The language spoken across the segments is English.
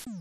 Hej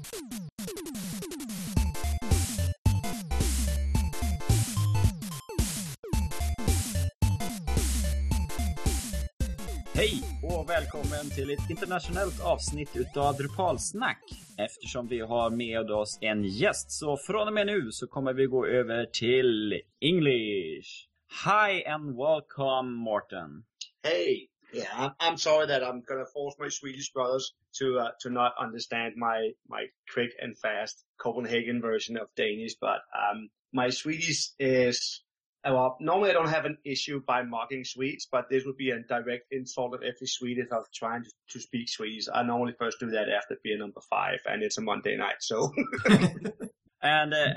och välkommen till ett internationellt avsnitt utav Drupalsnack. Eftersom vi har med oss en gäst så från och med nu så kommer vi gå över till English. Hi and welcome Morten. Hej. Yeah, I'm, I'm sorry that I'm gonna force my Swedish brothers to uh, to not understand my my quick and fast Copenhagen version of Danish, but um, my Swedish is well, normally I don't have an issue by mocking Swedes, but this would be a direct insult of every Swede if I was trying to, to speak Swedish. I normally first do that after being number five, and it's a Monday night, so. And uh,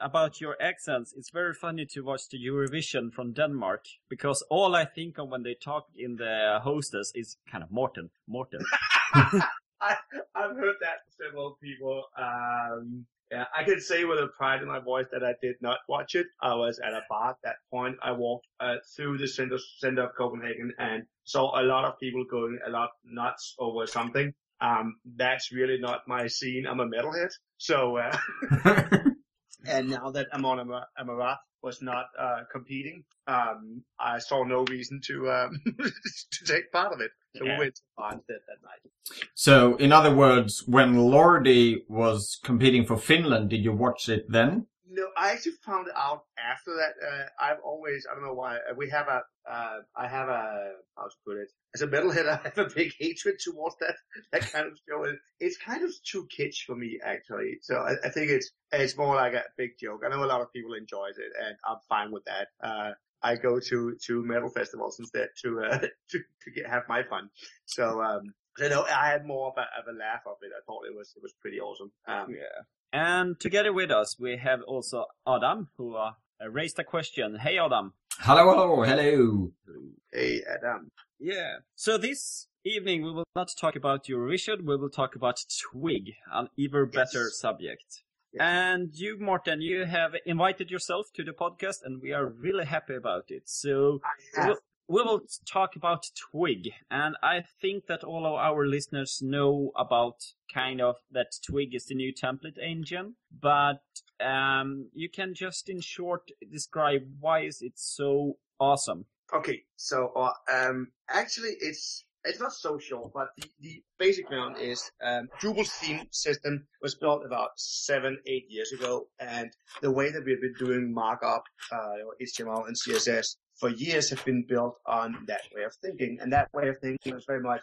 about your accents, it's very funny to watch the Eurovision from Denmark because all I think of when they talk in the hostess is kind of Morten, Morten. I, I've heard that from several people. Um, yeah, I can say with a pride in my voice that I did not watch it. I was at a bar at that point. I walked uh, through the center center of Copenhagen and saw a lot of people going a lot nuts over something. Um, that's really not my scene. I'm a metalhead, so. Uh, and now that Amon Amarth was not uh, competing, um, I saw no reason to um, to take part of it. So Yeah. we went to Barnstead that night. So, in other words, when Lordi was competing for Finland, did you watch it then? No, I actually found out after that. Uh, I've always, I don't know why, uh, we have a, uh, I have a, how to put it, as a metalhead, I have a big hatred towards that, that kind of show. It- It's kind of too kitsch for me, actually. So I, I think it's, it's more like a big joke. I know a lot of people enjoys it and I'm fine with that. Uh, I go to, to metal festivals instead to, uh, to, to get, have my fun. So, um, so no, I had more of a, of a laugh of it. I thought it was, it was pretty awesome. Um, Yeah. And together with us, we have also Adam, who uh, raised a question. Hey, Adam. Hello, hello, hello. hey, Adam. Yeah. So this evening, we will not talk about Eurovision. We will talk about Twig, an even better Yes. subject. Yes. And you, Morten, you have invited yourself to the podcast, and we are really happy about it. So I we we will talk about Twig, and I think that all of our listeners know about kind of that Twig is the new template engine, but um, you can just in short describe why is it so awesome. Okay, so uh, um, actually, it's it's not so short, but the, the basic ground is um, Drupal's theme system was built about seven, eight years ago, and the way that we've been doing markup, uh, HTML and CSS for years have been built on that way of thinking, and that way of thinking was very much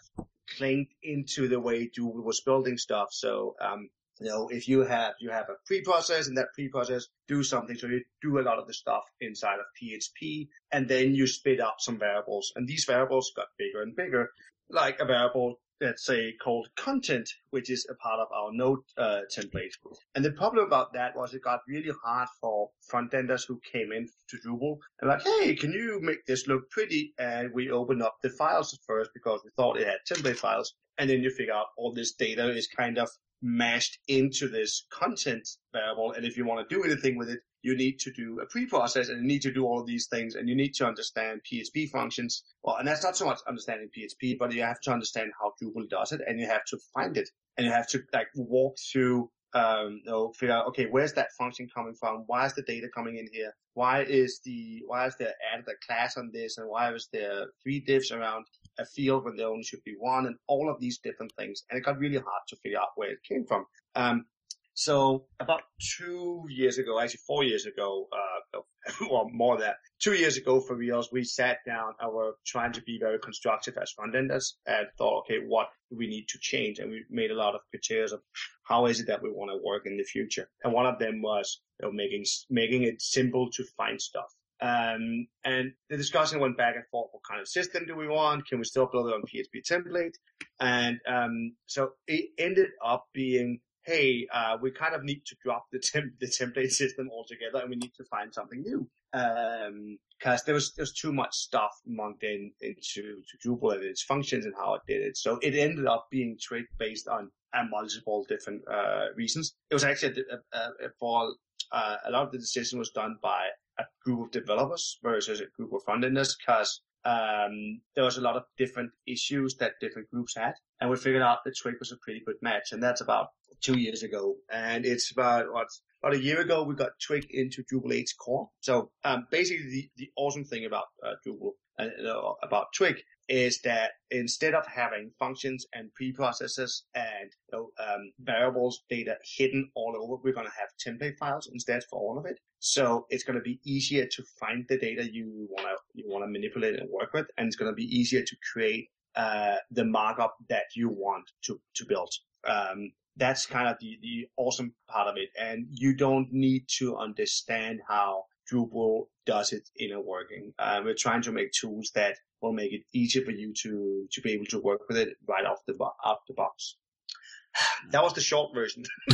claimed into the way Drupal was building stuff. So um, you know, if you have you have a pre-process and that pre-process do something, so you do a lot of the stuff inside of PHP, and then you spit out some variables, and these variables got bigger and bigger, like a variable let's say called content, which is a part of our node uh, template. And the problem about that was it got really hard for front enders who came in to Drupal and like, hey, can you make this look pretty? And we opened up the files first because we thought it had template files, and then you figure out all this data is kind of mashed into this content variable. And if you want to do anything with it, you need to do a pre-process and you need to do all of these things and you need to understand PHP functions. Well, and that's not so much understanding PHP, but you have to understand how Drupal does it and you have to find it and you have to like walk through, um, you know, figure out, okay, where's that function coming from? Why is the data coming in here? Why is the, why is there added a class on this? And why was there three divs around a field when there only should be one and all of these different things. And it got really hard to figure out where it came from. Um, so about two years ago, actually four years ago, uh, well, more than that, two years ago for reals, we sat down and were trying to be very constructive as front enders and thought, okay, what do we need to change? And we made a lot of criteria of how is it that we want to work in the future. And one of them was you know, making, making it simple to find stuff. Um, and the discussion went back and forth. What kind of system do we want? Can we still build it on PHP template? And, um, so it ended up being, hey, uh, we kind of need to drop the temp- the template system altogether and we need to find something new. Um, cause there was, there too much stuff monked in into to Drupal and its functions and how it did it. So it ended up being trait based on uh, multiple different, uh, reasons. It was actually a, a, a, for, uh, a lot of the decision was done by a group of developers versus a group of front enders because um, there was a lot of different issues that different groups had, and we figured out that Twig was a pretty good match, and that's about two years ago, and it's about what about a year ago we got Twig into Drupal 8's core. So um, basically, the, the awesome thing about uh, Drupal uh, about Twig is that instead of having functions and preprocessors and you know, um, variables data hidden all over, we're going to have template files instead for all of it. So it's going to be easier to find the data you want to you want to manipulate and work with, and it's going to be easier to create uh, the markup that you want to to build. Um, that's kind of the, the awesome part of it. And you don't need to understand how Drupal does it in a working. Uh, we're trying to make tools that will make it easier for you to, to be able to work with it right off the, off the box. that was the short version.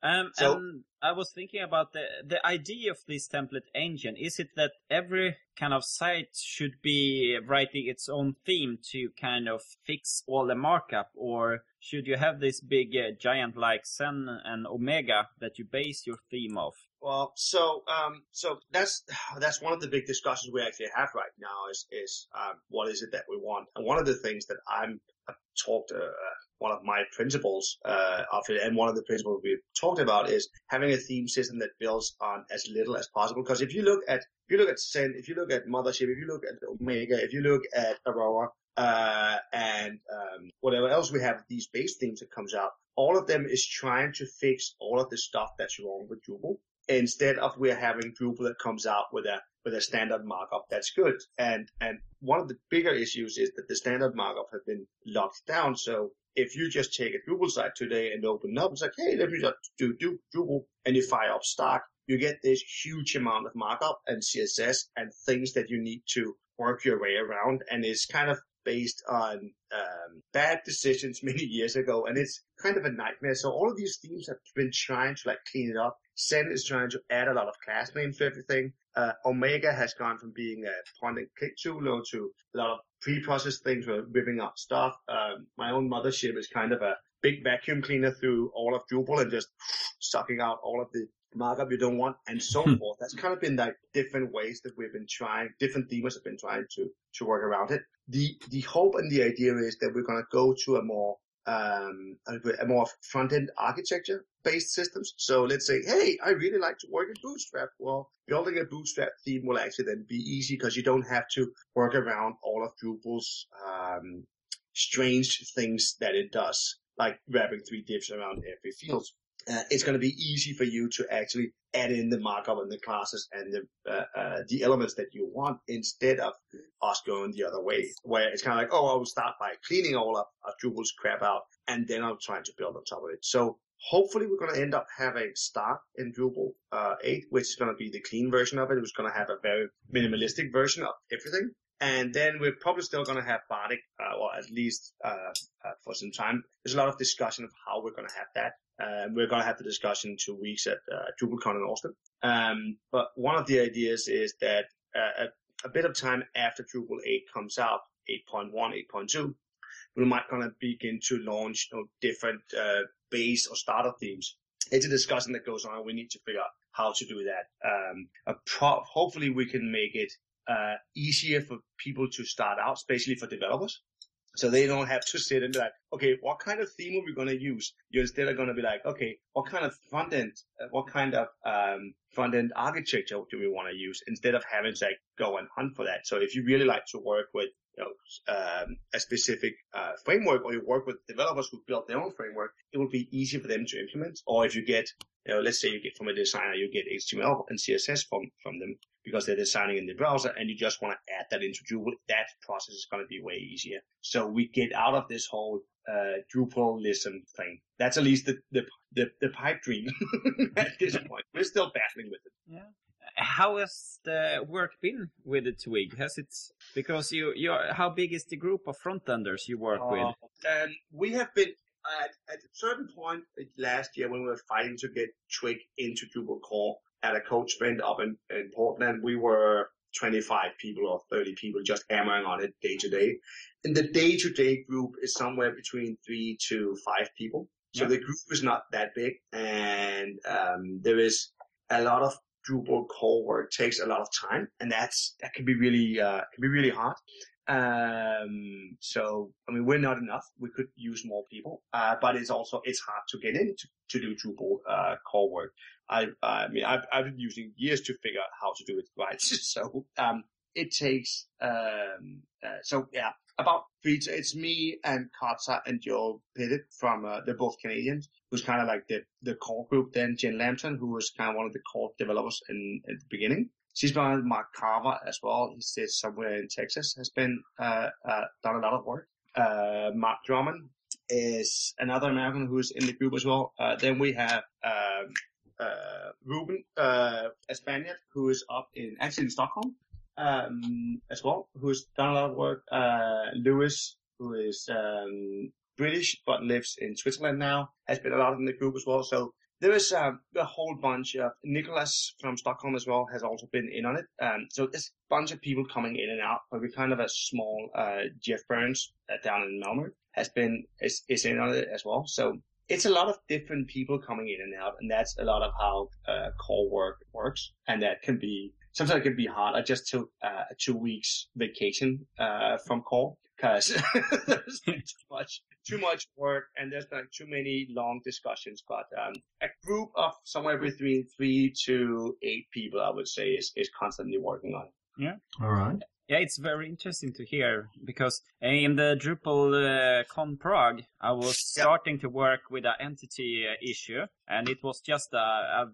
Um, so, and I was thinking about the the idea of this template engine. Is it that every kind of site should be writing its own theme to kind of fix all the markup, or should you have this big uh, giant like Zen and Omega that you base your theme off? Well, so um, so that's that's one of the big discussions we actually have right now is is um, what is it that we want, and one of the things that I'm I've talked uh, one of my principles uh, of it, and one of the principles we've talked about is having a theme system that builds on as little as possible. Because if you look at if you look at Zen, if you look at Mothership, if you look at Omega, if you look at Aurora, uh, and um, whatever else we have, these base themes that comes out, all of them is trying to fix all of the stuff that's wrong with Drupal. Instead of we're having Drupal that comes out with a with a standard markup that's good. And and one of the bigger issues is that the standard markup has been locked down. So if you just take a Drupal site today and open it up, it's like, hey, let me just do, do Drupal, and you fire up Stark, you get this huge amount of markup and CSS and things that you need to work your way around. And it's kind of based on um, bad decisions many years ago, and it's kind of a nightmare. So all of these themes have been trying to like clean it up. Zen is trying to add a lot of class names to everything. Uh, Omega has gone from being a point and click tool to a lot of pre-processed things for ripping up stuff. Um, my own mothership is kind of a big vacuum cleaner through all of Drupal and just sucking out all of the markup you don't want and so hmm. forth. That's kind of been like different ways that we've been trying, different themes have been trying to, to work around it. The, the hope and the idea is that we're going to go to a more um, a more front-end architecture based systems. So let's say, hey, I really like to work in Bootstrap. Well, building a Bootstrap theme will actually then be easy because you don't have to work around all of Drupal's um, strange things that it does, like wrapping three divs around every field uh, it's going to be easy for you to actually add in the markup and the classes and the uh, uh, the elements that you want instead of us going the other way, where it's kind of like, oh, I'll start by cleaning all of, of Drupal's crap out, and then I'm trying to build on top of it. So hopefully we're going to end up having Stark in Drupal uh, 8, which is going to be the clean version of it. It's going to have a very minimalistic version of everything. And then we're probably still going to have Bartik, uh, or at least uh, uh, for some time. There's a lot of discussion of how we're going to have that. Um, we're going to have the discussion in two weeks at uh, DrupalCon in Austin. Um, but one of the ideas is that uh, a, a, bit of time after Drupal 8 comes out, 8.1, 8.2, we might going to begin to launch you know, different uh, base or starter themes. It's a discussion that goes on. We need to figure out how to do that. Um, pro- hopefully, we can make it uh, easier for people to start out, especially for developers. So they don't have to sit and be like, okay, what kind of theme are we going to use? You're instead going to be like, okay, what kind of front end, uh, what kind of um, front end architecture do we want to use? Instead of having to like go and hunt for that. So if you really like to work with you know, um, a specific uh, framework, or you work with developers who build their own framework, it will be easy for them to implement. Or if you get, you know, let's say you get from a designer, you get HTML and CSS from from them because they're designing in the browser, and you just want to add that into Drupal. That process is going to be way easier. So we get out of this whole uh, Drupalism thing. That's at least the the the, the pipe dream at this point. We're still battling with it. Yeah how has the work been with the Twig? Has it because you you how big is the group of front enders you work uh, with? And we have been at, at a certain point last year when we were fighting to get Twig into Drupal core at a coach event up in, in Portland. We were 25 people or 30 people just hammering on it day to day. And the day to day group is somewhere between three to five people. So yeah. the group is not that big and um, there is a lot of Drupal core work takes a lot of time, and that's that can be really uh, can be really hard. Um, so, I mean, we're not enough. We could use more people, uh, but it's also, it's hard to get in to, to do Drupal, uh, core work. I, I mean, I've, I've been using years to figure out how to do it right. so, um, it takes, um, uh, so yeah, about three, it's me and Cottser and Joe Pittet from, uh, they're both Canadians, who's kind of like the, the core group. Then Jen Lampton, who was kind of one of the core developers in, at the beginning. She's been Mark Carver as well. He sits somewhere in Texas, has been, uh, uh, done a lot of work. Uh, Mark Drummond is another American who's in the group as well. Uh, then we have, um, uh, Ruben, uh, a Spaniard who is up in, actually in Stockholm, um, as well, who's done a lot of work. Uh, Lewis, who is, um, British but lives in Switzerland now, has been a lot in the group as well. So there is um, a whole bunch of Nicholas from Stockholm as well has also been in on it. Um, so there's a bunch of people coming in and out, but we're kind of a small, uh, Jeff Burns uh, down in Malmö has been, is, is in on it as well. So it's a lot of different people coming in and out, and that's a lot of how uh, core work works, and that can be sometimes it can be hard. I just took uh, two weeks vacation uh, from core because there's too much too much work and there's like too many long discussions. But um, a group of somewhere between three to eight people, I would say, is is constantly working on. it. Yeah. All right. Yeah, it's very interesting to hear because in the Drupal uh, Con Prague, I was Yep. starting to work with an entity uh, issue, and it was just a, a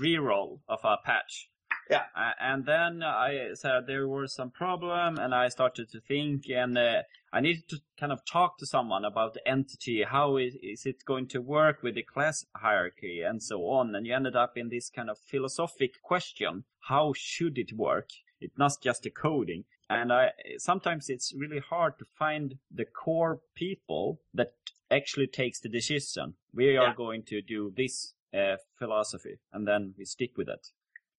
reroll of a patch. Yeah. Uh, and then I said there was some problem, and I started to think, and uh, I needed to kind of talk to someone about the entity. How is, is it going to work with the class hierarchy and so on? And you ended up in this kind of philosophic question: How should it work? It's not just the coding. And I sometimes it's really hard to find the core people that actually takes the decision. We are Yeah. going to do this uh, philosophy, and then we stick with it.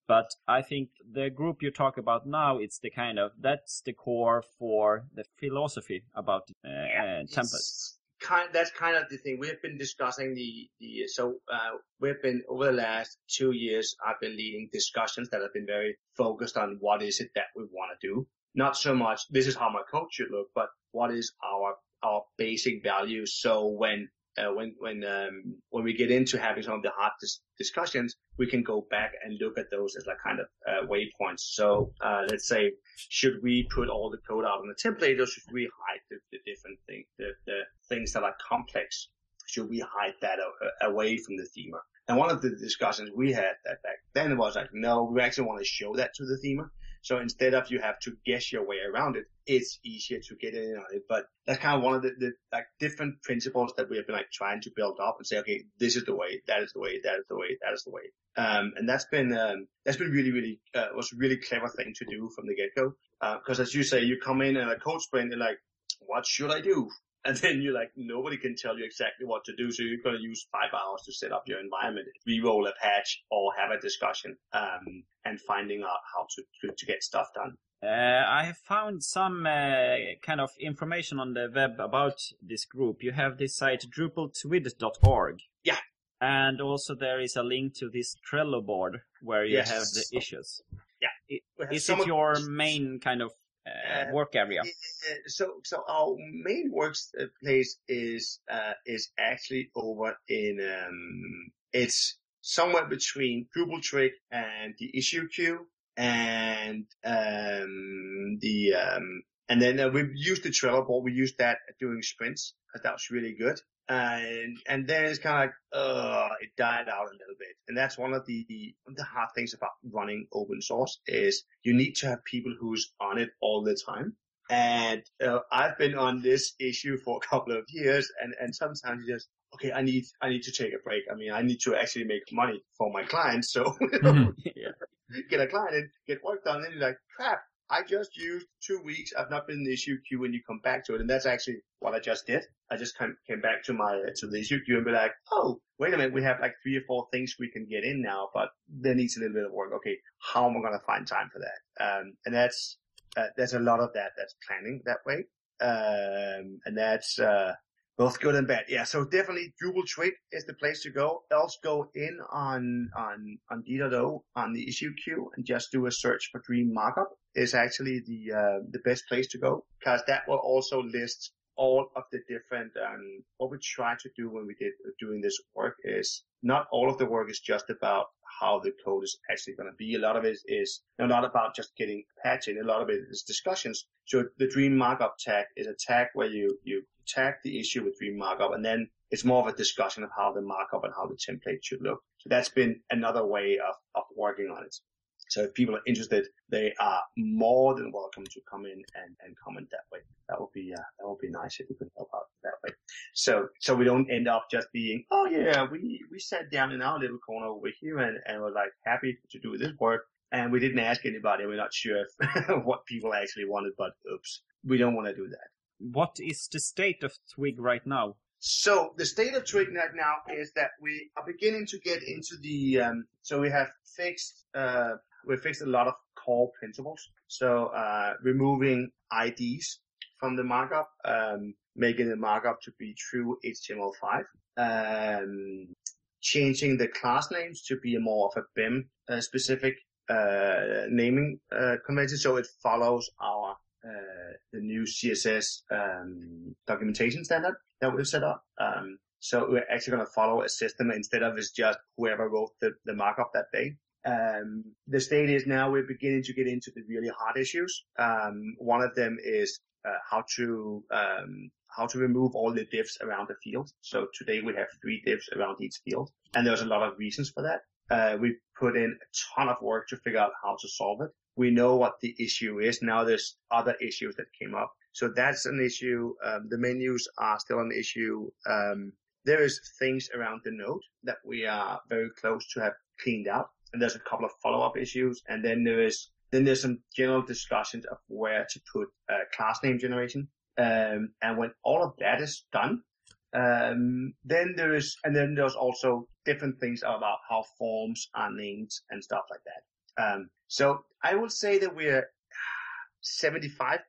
But I think the group you talk about now, it's the kind of that's the core for the philosophy about uh, uh, Tempest. Kind, that's kind of the thing. We have been discussing the, the, so, uh, we've been over the last two years, I've been leading discussions that have been very focused on what is it that we want to do. Not so much, this is how my code should look, but what is our, our basic values. So when, uh, when, when, um, when we get into having some of the hard dis- discussions, we can go back and look at those as like kind of, uh, waypoints. So, uh, let's say, should we put all the code out on the template or should we hide the, the different things, the, the things that are complex? Should we hide that a- away from the themer? And one of the discussions we had that back then was like, no, we actually want to show that to the themer. So instead of you have to guess your way around it, it's easier to get in on it. But that's kind of one of the, the like different principles that we have been like trying to build up and say, okay, this is the way, that is the way, that is the way, that is the way. Um, and that's been, um, that's been really, really, uh, was a really clever thing to do from the get go. Uh, cause as you say, you come in and a code sprint, you're like, what should I do? And then you're like, nobody can tell you exactly what to do. So you're going to use five hours to set up your environment, re-roll a patch or have a discussion, um, and finding out how to, to, to get stuff done. Uh, I have found some uh, kind of information on the web about this group. You have this site drupaltwig.org. Yeah. And also there is a link to this Trello board where you Yes. have the issues. Have Is it your main kind of uh, work area? Uh, so so our main workplace is uh, is actually over in um, it's somewhere between Drupal Twig and the issue queue and um, the um, and then uh, we used the Trello board. We used that during sprints because that was really good. And and then it's kind of like uh it died out a little bit, and that's one of the one of the hard things about running open source is you need to have people who's on it all the time. And uh, I've been on this issue for a couple of years, and and sometimes you just okay, I need I need to take a break. I mean, I need to actually make money for my clients, so Mhm. yeah. get a client and get work done, and you're like, crap, I just used two weeks. I've not been in the issue queue when you come back to it. And that's actually what I just did. I just came, came back to my, to the issue queue and be like, oh, wait a minute. We have like three or four things we can get in now, but there needs a little bit of work. Okay. How am I going to find time for that? Um, and that's, uh, there's a lot of that that's planning that way. Um, and that's, uh, Both good and bad. Yeah. So definitely Drupal Twig is the place to go. Else go in on, on, on D.O on the issue queue and just do a search for Dream Markup is actually the, uh, the best place to go because that will also list all of the different, um, what we try to do when we did doing this work is not all of the work is just about how the code is actually going to be. A lot of it is you know, not about just getting patching. A lot of it is discussions. So the dream markup tag is a tag where you, you tag the issue with dream markup and then it's more of a discussion of how the markup and how the template should look. So that's been another way of, of working on it. So if people are interested, they are more than welcome to come in and, and comment that way. That would be, uh, that would be nice if we could help out that way. So, so we don't end up just being, oh yeah, we, we sat down in our little corner over here and, and were like happy to do this work. And we didn't ask anybody. We're not sure if, what people actually wanted, but oops, we don't want to do that. What is the state of Twig right now? So the state of Twig right now is that we are beginning to get into the, um, so we have fixed, uh, we fixed a lot of core principles. So, uh, removing IDs from the markup, um, making the markup to be true HTML5, um, changing the class names to be more of a BEM uh, specific uh, naming uh, convention, so it follows our uh, the new CSS um, documentation standard that we've set up. Um, so we're actually going to follow a system instead of it's just whoever wrote the, the markup that day. Um, the state is now we're beginning to get into the really hard issues. Um, one of them is uh, how to um, how to remove all the divs around the field. So today we have three divs around each field, and there's a lot of reasons for that. Uh, we put in a ton of work to figure out how to solve it. We know what the issue is. Now there's other issues that came up. So that's an issue. Um, the menus are still an issue. Um, there is things around the node that we are very close to have cleaned out. And there's a couple of follow-up issues. And then there is, then there's some general discussions of where to put uh, class name generation. Um, and when all of that is done, um, then there is, and then there's also different things about how forms are named and stuff like that. Um, so I will say that we're 75%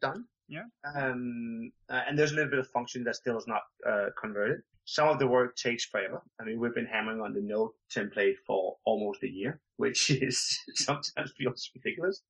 done. Yeah. Um, uh, and there's a little bit of function that still is not uh, converted. Some of the work takes forever. I mean, we've been hammering on the node template for almost a year, which is sometimes feels ridiculous.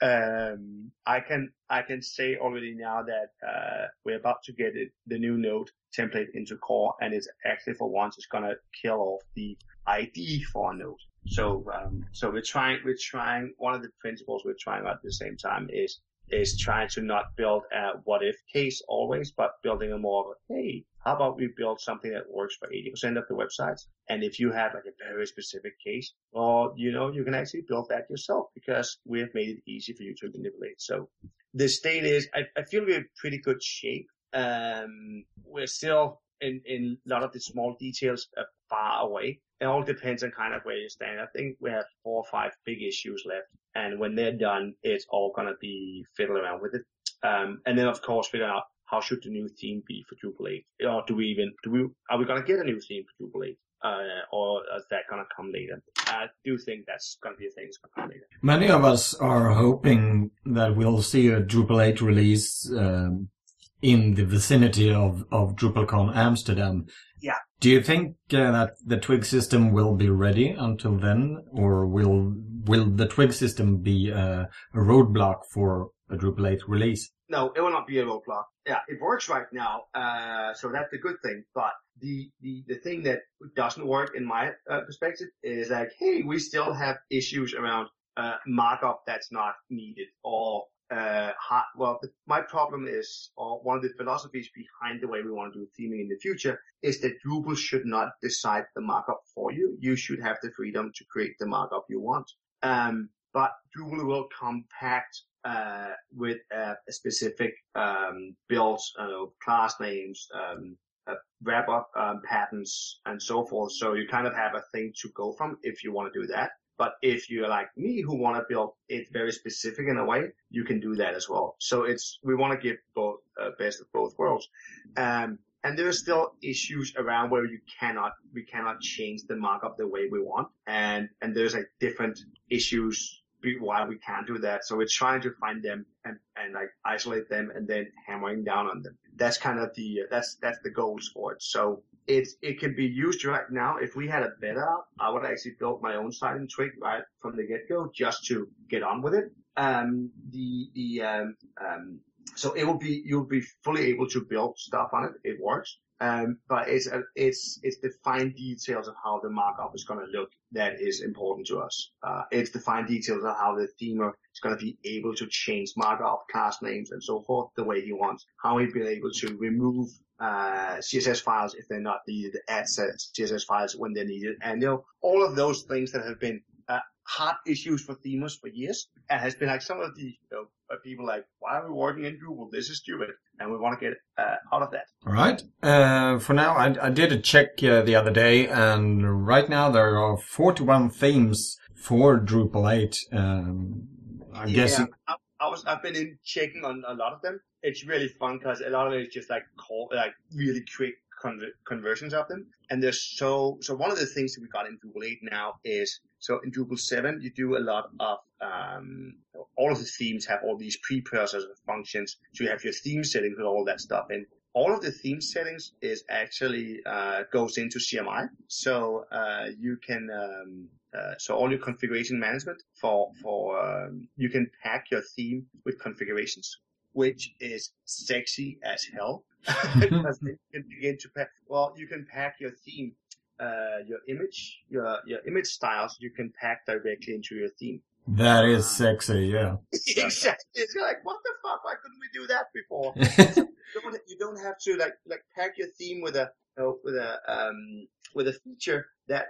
Um, I can I can say already now that uh, we're about to get it, the new node template into core, and it's actually for once it's gonna kill off the ID for a node. So um, so we're trying we're trying one of the principles we're trying at the same time is is trying to not build a what if case always, but building a more of a hey, how about we build something that works for 80% of the websites? And if you have like a very specific case, well, you know, you can actually build that yourself because we have made it easy for you to manipulate. So the state is, I, I feel we're in pretty good shape. Um, we're still in, in a lot of the small details uh, far away. It all depends on kind of where you stand. I think we have four or five big issues left. And when they're done, it's all going to be fiddle around with it. Um, and then of course figure out how should the new theme be for Drupal 8? Or do we even, do we, are we going to get a new theme for Drupal 8? Uh, or is that going to come later? I do think that's going to be a thing that's going to come later. Many of us are hoping that we'll see a Drupal 8 release um, in the vicinity of, of DrupalCon Amsterdam. Yeah. Do you think uh, that the Twig system will be ready until then, or will will the Twig system be uh, a roadblock for a Drupal 8 release? No, it will not be a roadblock. Yeah, it works right now, uh, so that's a good thing. But the, the, the thing that doesn't work in my uh, perspective is like, hey, we still have issues around uh, markup that's not needed or uh, hard, well, the, my problem is, or one of the philosophies behind the way we want to do theming in the future is that Drupal should not decide the markup for you. You should have the freedom to create the markup you want. Um, but Drupal will compact uh, with a, a specific um, build, uh, class names, um, uh, wrap up um, patterns, and so forth. So you kind of have a thing to go from if you want to do that. But if you're like me who want to build it very specific in a way, you can do that as well. So it's, we want to give both, uh, best of both worlds. Um, and there are still issues around where you cannot, we cannot change the markup the way we want. And, and there's like different issues why we can't do that. So we're trying to find them and, and like isolate them and then hammering down on them. That's kind of the, that's, that's the goals for it. So it's, it can be used right now. If we had a better, I would actually build my own site in Twig right from the get go just to get on with it. Um, the, the, um, um, so it will be, you'll be fully able to build stuff on it. It works. Um, but it's, uh, it's, it's the fine details of how the markup is going to look that is important to us. Uh, it's the fine details of how the themer is going to be able to change markup, class names, and so forth the way he wants. How he'll be able to remove uh, CSS files if they're not needed, add CSS files when they're needed, and you know all of those things that have been hard issues for themers for years, and has been like some of the you know, people like, why are we working in Drupal? This is stupid, and we want to get uh, out of that. All right. Uh, for now, I, I did a check uh, the other day, and right now there are 41 themes for Drupal 8. Um, I yeah, guess. It... I, I, was I've been in checking on a lot of them. It's really fun because a lot of it is just like call, like really quick conver- conversions of them. And there's so, so one of the things that we got in Drupal 8 now is, so in Drupal 7, you do a lot of, um, all of the themes have all these precursors of functions. So you have your theme settings with all that stuff in. All of the theme settings is actually, uh, goes into CMI. So, uh, you can, um, uh, so all your configuration management for, for, um, you can pack your theme with configurations which is sexy as hell because you can begin to pack. Well, you can pack your theme, uh, your image, your your image styles. You can pack directly into your theme. That is sexy, yeah. exactly. It's like, what the fuck? Why couldn't we do that before? you, don't, you don't have to like like pack your theme with a uh, with a um with a feature that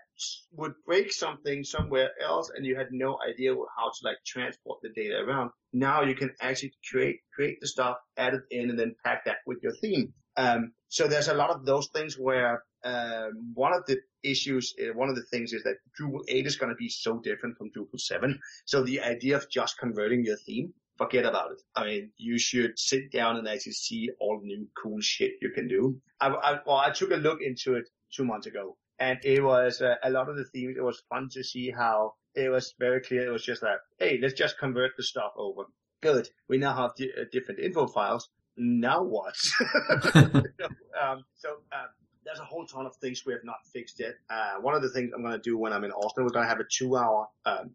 would break something somewhere else and you had no idea how to like transport the data around. Now you can actually create, create the stuff, add it in and then pack that with your theme. Um, so there's a lot of those things where, um, one of the issues, uh, one of the things is that Drupal 8 is going to be so different from Drupal 7. So the idea of just converting your theme, forget about it. I mean, you should sit down and actually see all the new cool shit you can do. I, I, well, I took a look into it two months ago and it was uh, a lot of the themes. It was fun to see how it was very clear. It was just like, hey, let's just convert the stuff over. Good. We now have di- uh, different info files. Now what? um, so um, there's a whole ton of things we have not fixed yet. Uh, one of the things I'm going to do when I'm in Austin, we're going to have a two-hour um,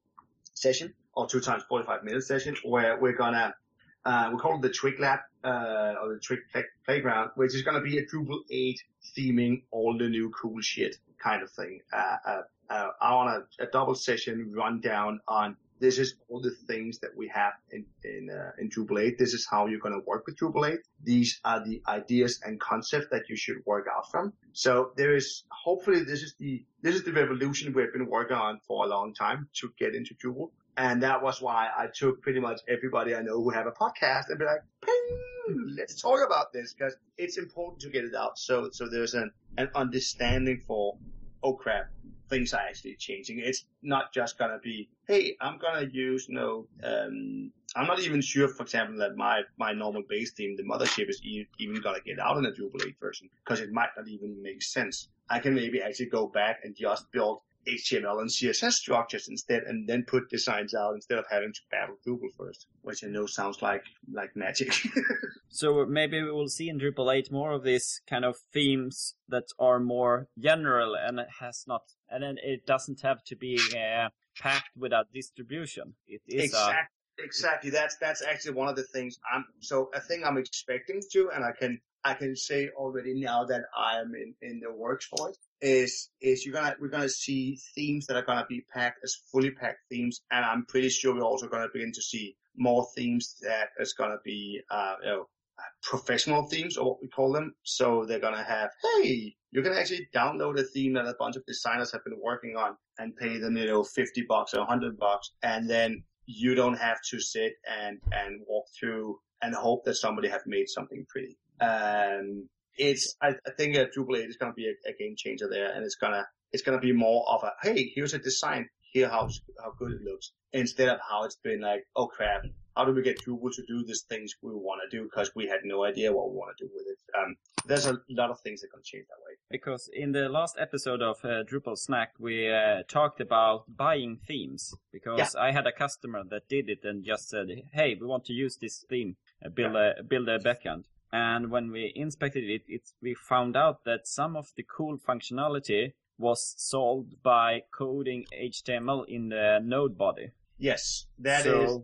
session or two times 45 minute session where we're to uh, we call it the Twig Lab, uh, or the Twig play- Playground, which is to be a Drupal 8 theming all the new cool shit kind of thing. Uh, uh, uh, I want a, a, double session rundown on this is all the things that we have in in, uh, in Drupal 8. This is how you're going to work with Drupal 8. These are the ideas and concepts that you should work out from. So there is hopefully this is the this is the revolution we've been working on for a long time to get into Drupal. And that was why I took pretty much everybody I know who have a podcast and be like, Ping, let's talk about this because it's important to get it out. So, so there's an, an understanding for, oh crap, things are actually changing. It's not just gonna be, hey, I'm gonna use, you know, um, I'm not even sure, for example, that my, my normal base theme, the mothership is even gonna get out in a 8 version because it might not even make sense. I can maybe actually go back and just build HTML and CSS structures instead, and then put designs out instead of having to battle Drupal first, which I know sounds like like magic. so maybe we will see in Drupal 8 more of these kind of themes that are more general and it has not, and then it doesn't have to be uh, packed with a distribution. It is exactly. A, Exactly. That's that's actually one of the things I'm so a thing I'm expecting to, and I can I can say already now that I am in, in the works for it is is you're gonna we're gonna see themes that are gonna be packed as fully packed themes, and I'm pretty sure we're also gonna begin to see more themes that is gonna be uh, you know professional themes or what we call them. So they're gonna have hey, you can actually download a theme that a bunch of designers have been working on and pay them you know fifty bucks or hundred bucks, and then you don't have to sit and and walk through and hope that somebody have made something pretty. Um, it's I, I think a Drupal 8 is going to be a, a, game changer there, and it's gonna it's gonna be more of a hey, here's a design, here how how good it looks, instead of how it's been like oh crap, how do we get Drupal to do these things we want to do because we had no idea what we want to do with it. Um, there's a lot of things that to change that way. because in the last episode of uh, Drupal Snack, we uh, talked about buying themes. Because I had a customer that did it and just said, "Hey, we want to use this theme, uh, build a build a backend." And when we inspected it, it, we found out that some of the cool functionality was solved by coding HTML in the node body. Yes, that So- is.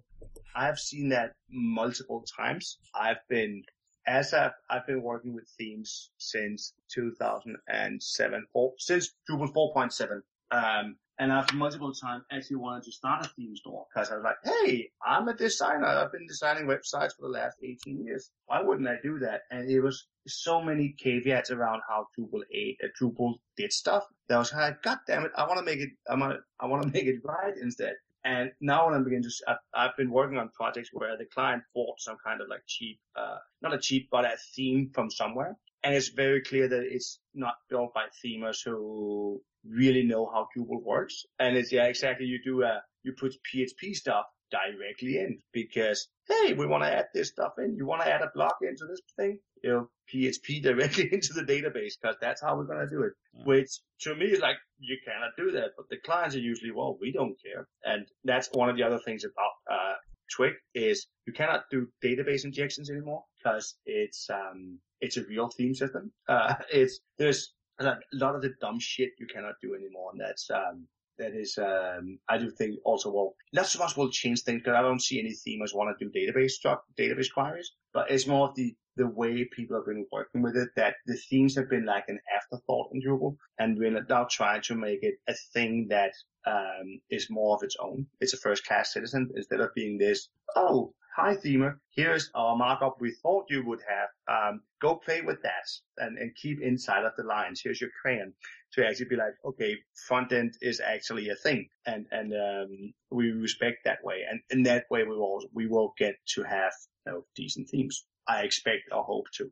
I've seen that multiple times. I've been, as I've, I've been working with themes since 2007, or since Drupal 4.7. Um, and I've multiple times actually wanted to start a theme store because I was like, hey, I'm a designer. I've been designing websites for the last 18 years. Why wouldn't I do that? And it was so many caveats around how Drupal 8, uh, Drupal did stuff that I was like, God damn it, I want to make it, I want to, I want to make it right instead. And now when I'm beginning to, I've, I've been working on projects where the client bought some kind of like cheap, uh, not a cheap, but a theme from somewhere. And it's very clear that it's not built by themers who really know how Drupal works. And it's, yeah, exactly. You do, uh, you put PHP stuff directly in because, hey, we want to add this stuff in. You want to add a block into this thing? You know, PHP directly into the database because that's how we're going to do it. Yeah. Which to me is like, you cannot do that. But the clients are usually, well, we don't care. And that's one of the other things about, uh, Twig is you cannot do database injections anymore because it's, um, it's a real theme system. Uh, it's, there's a lot of the dumb shit you cannot do anymore. And that's, um, that is, um, I do think also, well, lots of us will change things because I don't see any themers want to do database database queries, but it's more of the, the way people have been working with it that the themes have been like an afterthought in Drupal and we're now trying to make it a thing that, um, is more of its own. It's a first class citizen instead of being this, oh, hi themer, here's our markup we thought you would have. Um, go play with that and, and keep inside of the lines. Here's your crayon to actually be like, okay, front end is actually a thing, and and um, we respect that way, and in that way we will we will get to have know, decent themes. I expect or hope to.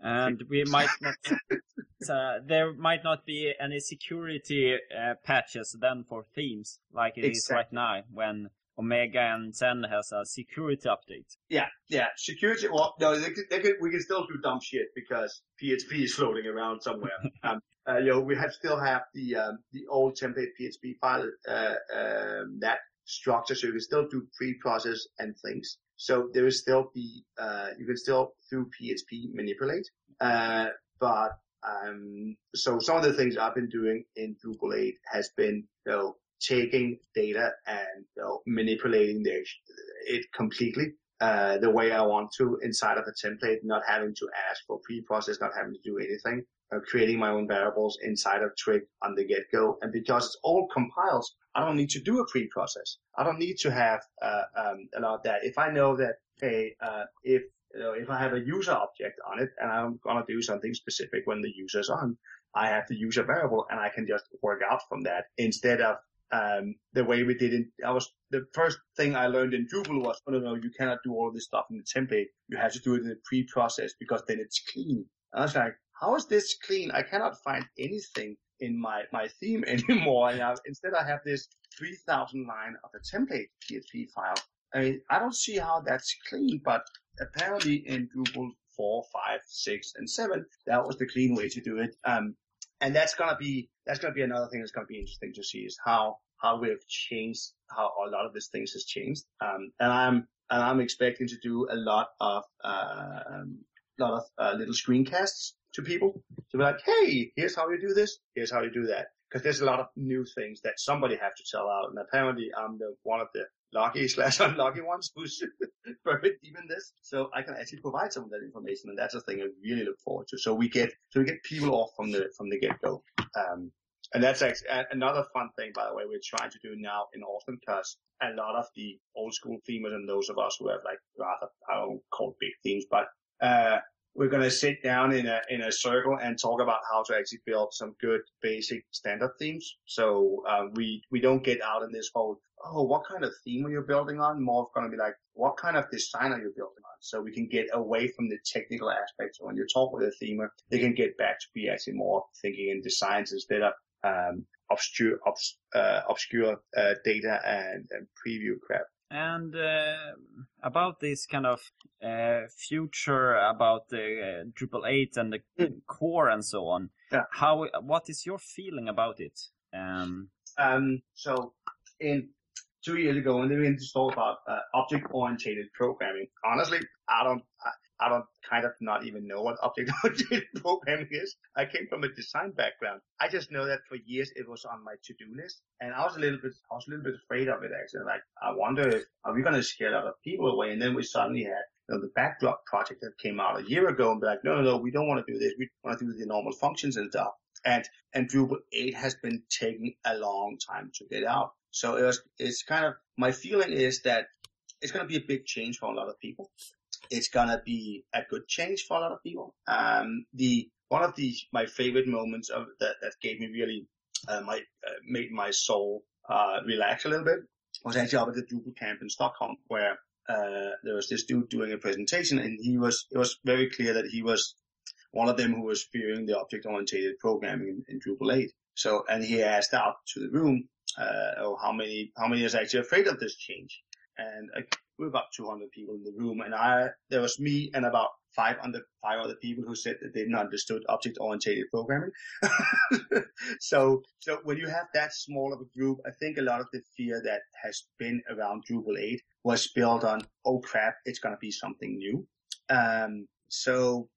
and we might not uh, there might not be any security uh, patches then for themes like it is right now when Omega and Zen has a security update. Yeah, yeah. Security. Well, no, they could, they could, we can still do dumb shit because PHP is floating around somewhere. um, uh, you know, we have still have the um, the old template PHP file uh, um, that structure, so you can still do pre-process and things. So there is still the uh, you can still through PHP manipulate, uh, but um, so some of the things I've been doing in Drupal 8 has been you know taking data and you know, manipulating the, it completely uh, the way I want to inside of a template, not having to ask for pre-process, not having to do anything, uh, creating my own variables inside of Twig on the get-go. And because it's all compiles, I don't need to do a pre-process. I don't need to have uh, um, a lot of that. If I know that, hey, uh, if you know, if I have a user object on it and I'm gonna do something specific when the user's on, I have the user variable and I can just work out from that instead of um, the way we did it. I was the first thing I learned in Drupal was, oh no, no, you cannot do all this stuff in the template. You have to do it in the pre-process because then it's clean. And I was like, how is this clean? I cannot find anything in my, my theme anymore. And I, instead I have this 3000 line of a template PHP file. I mean, I don't see how that's clean, but apparently in Drupal 4, 5, 6, and 7, that was the clean way to do it. Um, and that's gonna be, that's gonna be another thing that's gonna be interesting to see is how, how we have changed, how a lot of these things has changed. Um, and I'm, and I'm expecting to do a lot of, uh, um, lot of, uh, little screencasts to people to be like, hey, here's how you do this, here's how you do that. Cause there's a lot of new things that somebody have to tell out. And apparently I'm the, one of the lucky slash unlucky ones who's deep in this. So I can actually provide some of that information. And that's a thing I really look forward to. So we get, so we get people off from the, from the get go. Um, and that's actually another fun thing, by the way, we're trying to do now in Austin because a lot of the old school themers and those of us who have like rather, I don't call big themes, but, uh, we're going to sit down in a, in a circle and talk about how to actually build some good basic standard themes. So, um, we, we don't get out in this whole, oh, what kind of theme are you building on? More going to be like, what kind of design are you building on? So we can get away from the technical aspects. When you talk with a themer, they can get back to be actually more thinking in designs instead of, um, obscure, obs, uh, obscure, uh, data and, and preview crap. And uh, about this kind of uh, future about the uh, Drupal 8 and the Mm. core and so on, Yeah. how what is your feeling about it? Um, Um, so in two years ago, when they were installed about uh, object-oriented programming, honestly, I don't, I, I don't kind of not even know what object-oriented programming is. I came from a design background. I just know that for years it was on my to-do list, and I was a little bit, I was a little bit afraid of it actually. Like, I wonder if are we going to scare other people away? And then we suddenly had you know, the Backdrop project that came out a year ago and be like, no, no, no, we don't want to do this. We want to do the normal functions and stuff. And, and Drupal 8 has been taking a long time to get out. So it was, it's kind of, my feeling is that it's going to be a big change for a lot of people. It's to be a good change for a lot of people. Um, the, one of the, my favorite moments of that, that gave me really, uh, my, uh, made my soul, uh, relax a little bit was actually up at the Drupal camp in Stockholm where, uh, there was this dude doing a presentation and he was, it was very clear that he was one of them who was fearing the object-oriented programming in, in Drupal 8. So, and he asked out to the room, uh, oh, how many, how many is actually afraid of this change? And uh, we were about 200 people in the room and I, there was me and about five under, five other people who said that they didn't understood object-oriented programming. so, so when you have that small of a group, I think a lot of the fear that has been around Drupal 8 was built on, oh crap, it's going to be something new. Um, so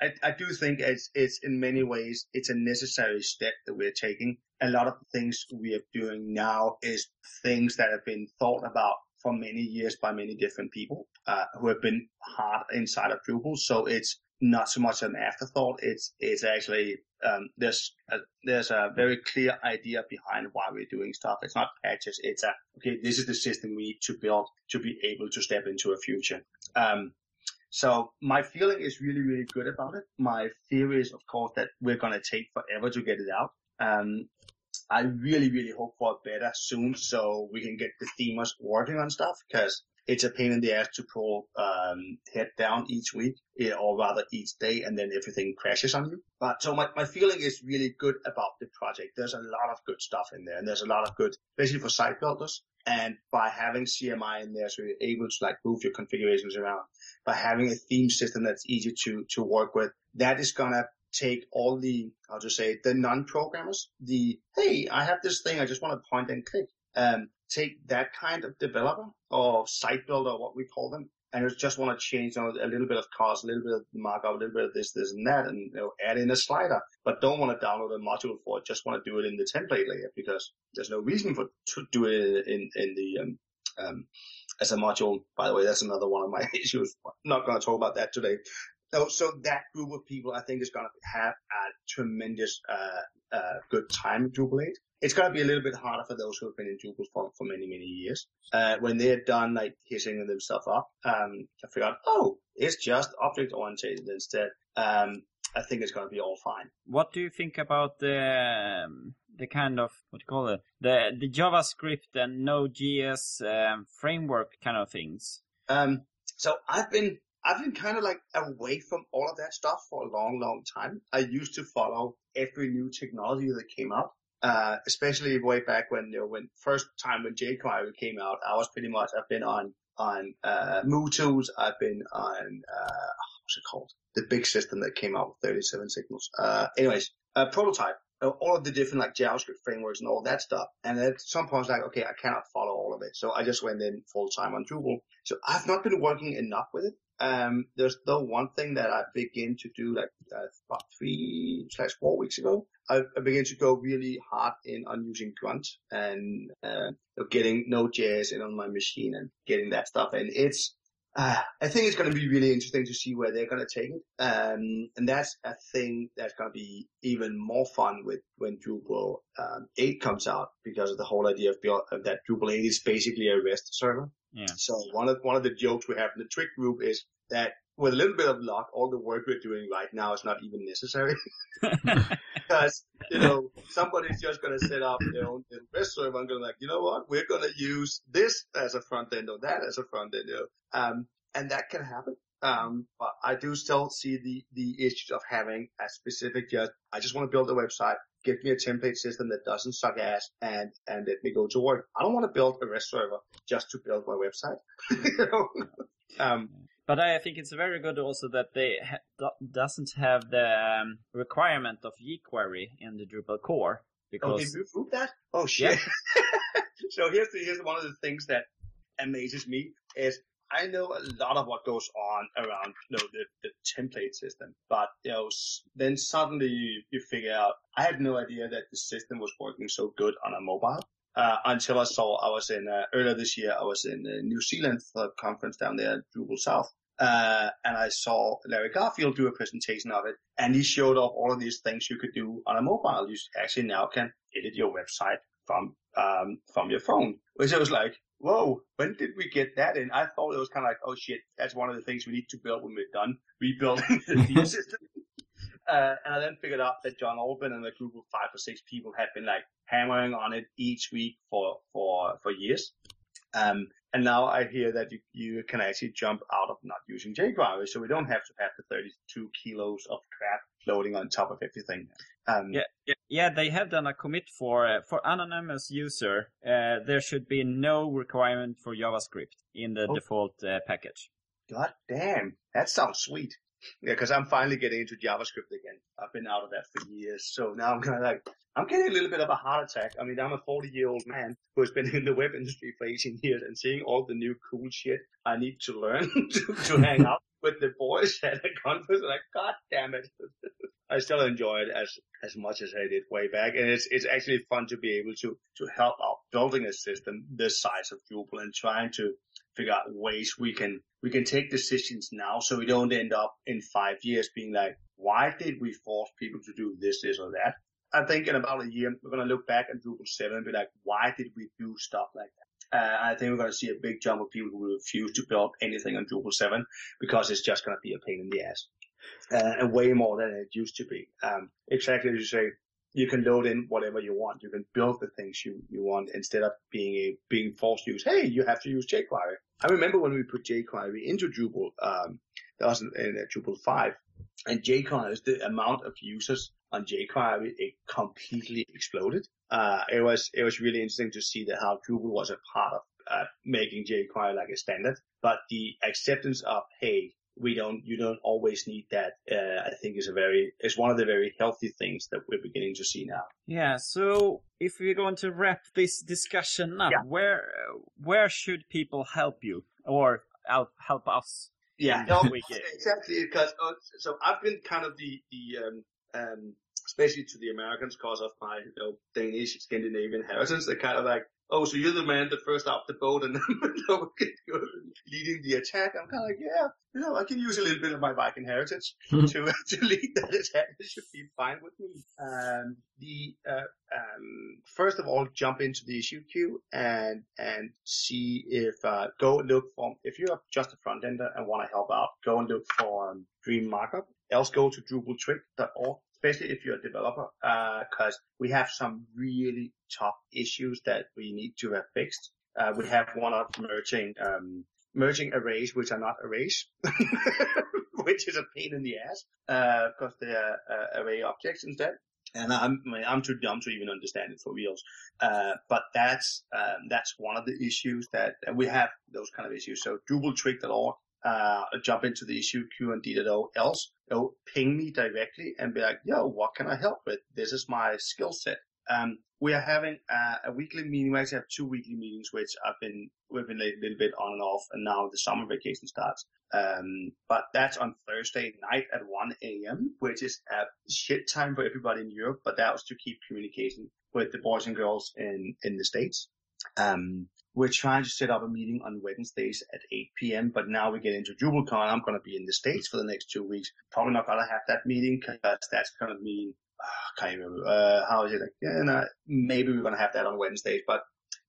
I, I do think it's, it's in many ways, it's a necessary step that we're taking. A lot of the things we are doing now is things that have been thought about for many years by many different people, uh, who have been hard inside of Drupal. So it's not so much an afterthought. It's, it's actually, um, there's a, there's a very clear idea behind why we're doing stuff. It's not patches. It's a, okay, this is the system we need to build to be able to step into a future. Um, so my feeling is really, really good about it. My theory is, of course, that we're going to take forever to get it out. Um, I really, really hope for a better soon so we can get the themers working on stuff because it's a pain in the ass to pull, um, head down each week eh, or rather each day and then everything crashes on you. But so my, my feeling is really good about the project. There's a lot of good stuff in there and there's a lot of good, especially for site builders. And by having CMI in there, so you're able to like move your configurations around, by having a theme system that's easy to, to work with, that is gonna take all the, how to say, the non-programmers, the, hey, I have this thing, I just want to point and click, um, take that kind of developer or site builder, what we call them, and just want to change you know, a little bit of cost, a little bit of markup, a little bit of this, this, and that, and you know, add in a slider, but don't want to download a module for it. Just want to do it in the template layer because there's no reason for to do it in in the um, um, as a module. By the way, that's another one of my issues. I'm not going to talk about that today. So, so that group of people, I think, is going to have a tremendous, uh, uh, good time in Drupal 8. It's going to be a little bit harder for those who have been in Drupal for, for many, many years. Uh, when they're done, like, hissing themselves up, um, I forgot, oh, it's just object oriented instead. Um, I think it's going to be all fine. what do you think about the um, the kind of what do you call it the the JavaScript and Node.js um, framework kind of things? Um, so I've been, I've been kind of like away from all of that stuff for a long, long time. I used to follow every new technology that came out. Uh, especially way back when, you know, when first time when jQuery came out, I was pretty much, I've been on, on, uh, MooTools. I've been on, uh, what's it called? The big system that came out with 37 signals. Uh, anyways, uh, prototype. All of the different like JavaScript frameworks and all that stuff. And at some point, I was like, okay, I cannot follow all of it. So I just went in full time on Drupal. So I've not been working enough with it. Um, there's though one thing that I begin to do like uh, about three slash four weeks ago. I, I began to go really hard in on using Grunt and uh, getting Node.js in on my machine and getting that stuff. And it's uh, I think it's going to be really interesting to see where they're going to take it. Um, and that's a thing that's going to be even more fun with when Drupal um, 8 comes out because of the whole idea of, build, that Drupal 8 is basically a REST server. So one of one of the jokes we have in the Twig group is that with a little bit of luck, all the work we're doing right now is not even necessary. Because you know somebody's just going to set up their own little REST server and go like, you know what, we're going to use this as a front end or that as a front end, you know. um, and that can happen. Um, but I do still see the the issues of having a specific just I just want to build a website give me a template system that doesn't suck ass and, and let me go to work. I don't want to build a REST server just to build my website. you know? um, but I think it's very good also that they ha- doesn't have the um, requirement of jQuery in the Drupal core. Because... Oh, you prove that? Oh shit! Yeah. so here's the, here's one of the things that amazes me is I know a lot of what goes on around you know the, the template system, but you know then suddenly you, figure out I had no idea that the system was working so good on a mobile. Uh, until I saw I was in uh, earlier this year I was in uh, New Zealand for a conference down there at Drupal South, uh, and I saw Larry Garfield do a presentation of it, and he showed off all of these things you could do on a mobile. You actually now can edit your website from um, from your phone, which I was like, whoa, when did we get that in? I thought it was kind of like, oh shit, that's one of the things we need to build when we're done rebuilding the system. Uh, and I then figured out that John Albin and a group of five or six people had been like hammering on it each week for, for, for years. Um, and now I hear that you, you can actually jump out of not using jQuery, so we don't have to have the 32 kilos of crap loading on top of everything. Um, yeah, yeah, yeah, they have done a commit for uh, for anonymous user. Uh, there should be no requirement for JavaScript in the oh. default uh, package. God damn, that sounds sweet. Yeah, because I'm finally getting into JavaScript again. I've been out of that for years, so now I'm kind of like I'm getting a little bit of a heart attack. I mean, I'm a 40 year old man who has been in the web industry for 18 years and seeing all the new cool shit I need to learn to, to hang out with the boys at a conference. Like, God damn it. I still enjoy it as, as much as I did way back. And it's, it's actually fun to be able to, to help out building a system this size of Drupal and trying to figure out ways we can, we can take decisions now so we don't end up in five years being like, why did we force people to do this, this or that? I think in about a year, we're going to look back at Drupal 7 and be like, why did we do stuff like that? Uh, I think we're going to see a big jump of people who refuse to build anything on Drupal 7 because it's just going to be a pain in the ass. Uh, and way more than it used to be. Um, exactly as you say, you can load in whatever you want. You can build the things you, you want instead of being a, being forced to use, hey, you have to use jQuery. I remember when we put jQuery into Drupal, um, that was in, in Drupal 5, and jQuery, the amount of users on jQuery, it completely exploded. Uh, it was, it was really interesting to see that how Drupal was a part of, uh, making jQuery like a standard, but the acceptance of, hey, we don't, you don't always need that, uh, I think is a very, is one of the very healthy things that we're beginning to see now. Yeah. So if we're going to wrap this discussion up, yeah. where, where should people help you or help, help us? Yeah, no, exactly. Because uh, so I've been kind of the the um, um, especially to the Americans because of my you know Danish Scandinavian heritage. They're kind of like, oh, so you're the man that first out the boat and leading the attack. I'm kind of like, yeah, you know, I can use a little bit of my Viking heritage hmm. to to lead that attack. It should be fine with me. Um, the uh, um, first of all, jump into the issue queue and and see if uh, go look for if you're just a front ender and want to help out, go and look for um, Dream Markup. Else go to drupaltwig.org especially if you're a developer, because uh, we have some really tough issues that we need to have fixed. Uh, we have one of merging um, merging arrays which are not arrays, which is a pain in the ass because uh, they are uh, array objects instead. And I'm I'm too dumb to even understand it for reals. Uh, but that's um, that's one of the issues that we have those kind of issues. So DrupalTwig.org uh, jump into the issue queue and DDO else, they'll ping me directly and be like, yo, what can I help with? This is my skill set. Um, we are having uh, a weekly meeting. We actually have two weekly meetings, which I've been, we've been a little bit on and off and now the summer vacation starts. Um, but that's on Thursday night at 1 a.m., which is a shit time for everybody in Europe, but that was to keep communication with the boys and girls in, in the States. Um, we're trying to set up a meeting on Wednesdays at 8 p.m., but now we get into DrupalCon. I'm going to be in the States for the next two weeks. Probably not going to have that meeting because that's going to mean, uh, can't remember, uh, how is it? No, maybe we're going to have that on Wednesdays, but,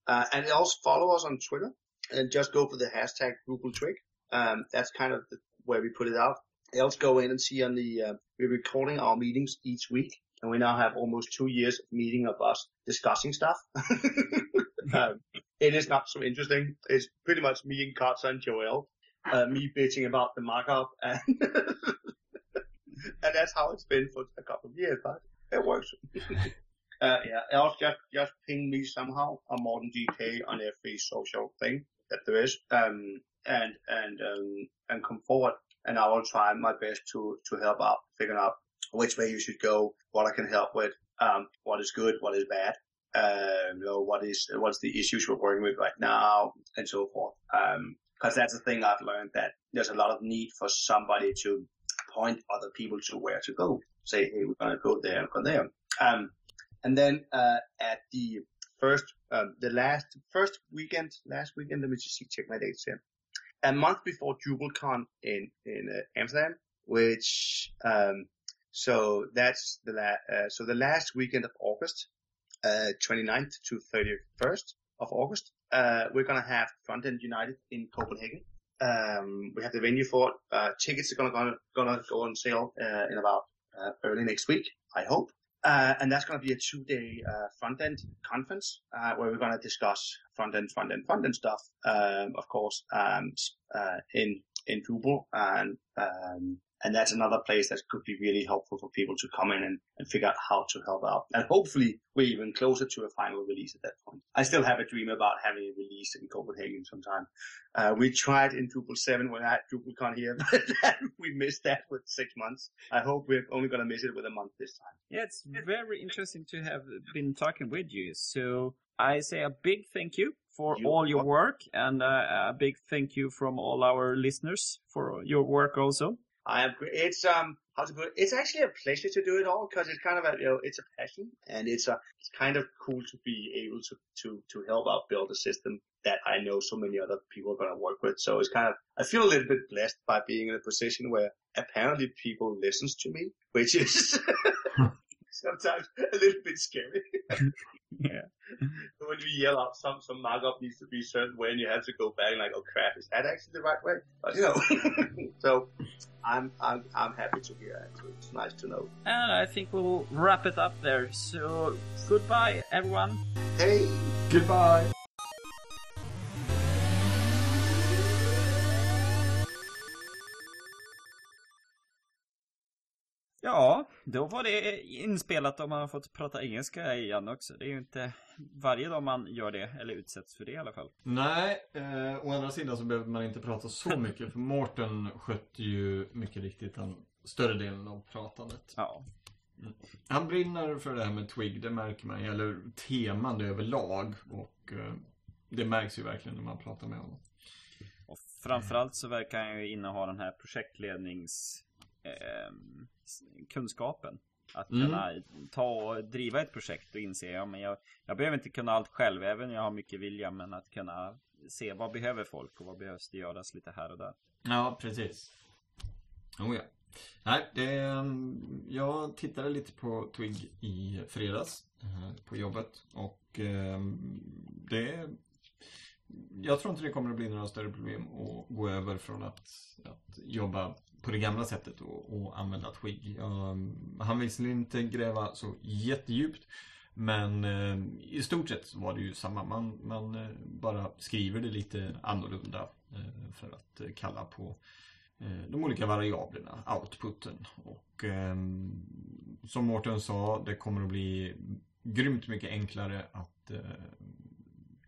uh, and also follow us on Twitter and just go for the hashtag DrupalTwig. Um, that's kind of the, where we put it out. Else go in and see on the, uh, we're recording our meetings each week and we now have almost two years of meeting of us discussing stuff. um, it is not so interesting. It's pretty much me and Cottser and Joel, uh, me bitching about the markup and, and that's how it's been for a couple of years, but it works. Uh, yeah, else just just ping me somehow on Morten DK on every social thing that there is, um, and and um, and come forward, and I will try my best to to help out, figuring out which way you should go, what I can help with, um, what is good, what is bad, um, you know, what is what's the issues we're working with right now, and so forth. Um, because that's the thing I've learned that there's a lot of need for somebody to point other people to where to go. Say, hey, we're gonna go there go there. Um, and then uh, at the first, um, the last first weekend, last weekend, let me just check my dates here. A month before DrupalCon in in uh, Amsterdam, which um, so that's the la- uh, so the last weekend of August, uh, 29th to 31st of August. Uh, we're gonna have Frontend United in Copenhagen. Um, we have the venue for it. Uh, tickets are gonna gonna, gonna go on sale uh, in about uh, early next week, I hope. Uh, and that's going to be a two-day uh, front-end conference uh, where we're going to discuss front-end, front-end, front-end stuff, um, of course, um, uh, in in Drupal, and um, and that's another place that could be really helpful for people to come in and, and figure out how to help out. And hopefully we're even closer to a final release at that point. I still have a dream about having a release in Copenhagen sometime. Uh, we tried in Drupal 7 when I had DrupalCon here, but we missed that with six months. I hope we're only going to miss it with a month this time. Yeah, it's very interesting to have been talking with you. So I say a big thank you for You all your work and uh, a big thank you from all our listeners for your work also. I. It's um how to put. It's actually a pleasure to do it all because it's kind of a you know it's a passion and it's a it's kind of cool to be able to to to help out build a system that I know so many other people are to work with. So it's kind of I feel a little bit blessed by being in a position where apparently people listens to me, which is sometimes a little bit scary. Yeah. when you yell out some some markup needs to be a certain way and you have to go back and like, oh crap, is that actually the right way? But you know, so I'm I'm I'm happy to hear that. It's nice to know. And I think we'll wrap it up there. So goodbye, everyone. Hey, Goodbye! Ja, då var det inspelat om man har fått prata engelska igen också. Det är ju inte varje dag man gör det, eller utsätts för det i alla fall. Nej, eh, å andra sidan så behöver man inte prata så mycket för Mårten skötte ju mycket riktigt den större delen av pratandet. Ja, Han brinner för det här med Twig, det märker man, eller teman överlag och eh, det märks ju verkligen när man pratar med honom. och framförallt så verkar han ju inneha den här projektlednings s- kunskapen. Att Mm. kunna ta och driva ett projekt och inse, ja men jag, jag behöver inte kunna allt själv, även om jag har mycket vilja, men att kunna se vad behöver folk och vad behövs det göras lite här och där. Ja, precis. Oh ja. Nej, det, ehm, jag tittade lite på Twig i fredags eh, på jobbet och ehm, det jag tror inte det kommer att bli några större problem att gå över från att, att jobba på det gamla sättet och, och använda Twig. Jag, ehm, han visserligen inte gräva så jättedjupt men eh, i stort sett så var det ju samma. Man, man uh, bara skriver det lite annorlunda uh, för att uh, kalla på de olika variablerna, outputen. Och ehm, som Mårten sa, det kommer att bli grymt mycket enklare att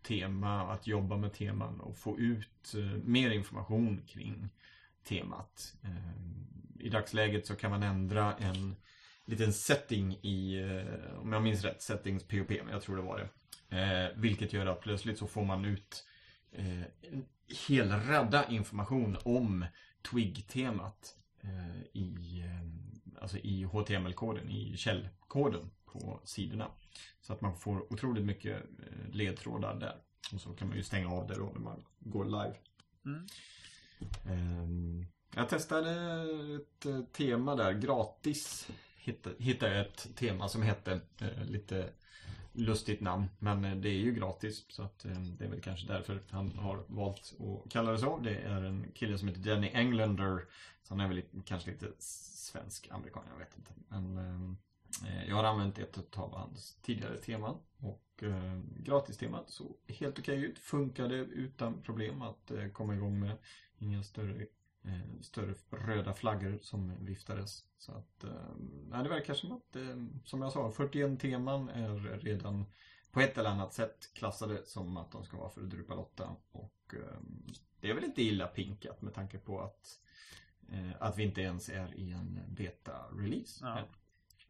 tema, att jobba med teman och få ut mer information kring temat. Eh, I dagsläget så kan man ändra en liten setting i, eh, om jag minns rätt, settings POP, men jag tror det var det. Eh, vilket gör att plötsligt så får man ut en hel radda information om Twig-temat i, alltså i HTML-koden, i källkoden på sidorna. Så att man får otroligt mycket ledtrådar där. Och så kan man ju stänga av det då när man går live. Mm. Ehm, jag testade ett eh, tema där, gratis. Hittade jag ett tema som hette eh, lite lustigt namn. Men eh, det är ju gratis så att det är väl kanske därför han har valt att kalla det så. Det är en kille som heter Danny Englander. Så han är väl lite, kanske lite svensk amerikan, jag vet inte. Men eh, jag har använt ett av hans tidigare teman. Och eh, gratistemat såg helt okej ut. Funkade utan problem att eh, komma igång med. Inga större eh, större röda flaggor som viftades. Så att, eh, det verkar som att, eh, som jag sa, 41 teman är redan på ett eller annat sätt klassade som att de ska vara för Drupal 8. Och eh, det är väl inte illa pinkat med tanke på att, eh, att vi inte ens är i en beta-release. Ja.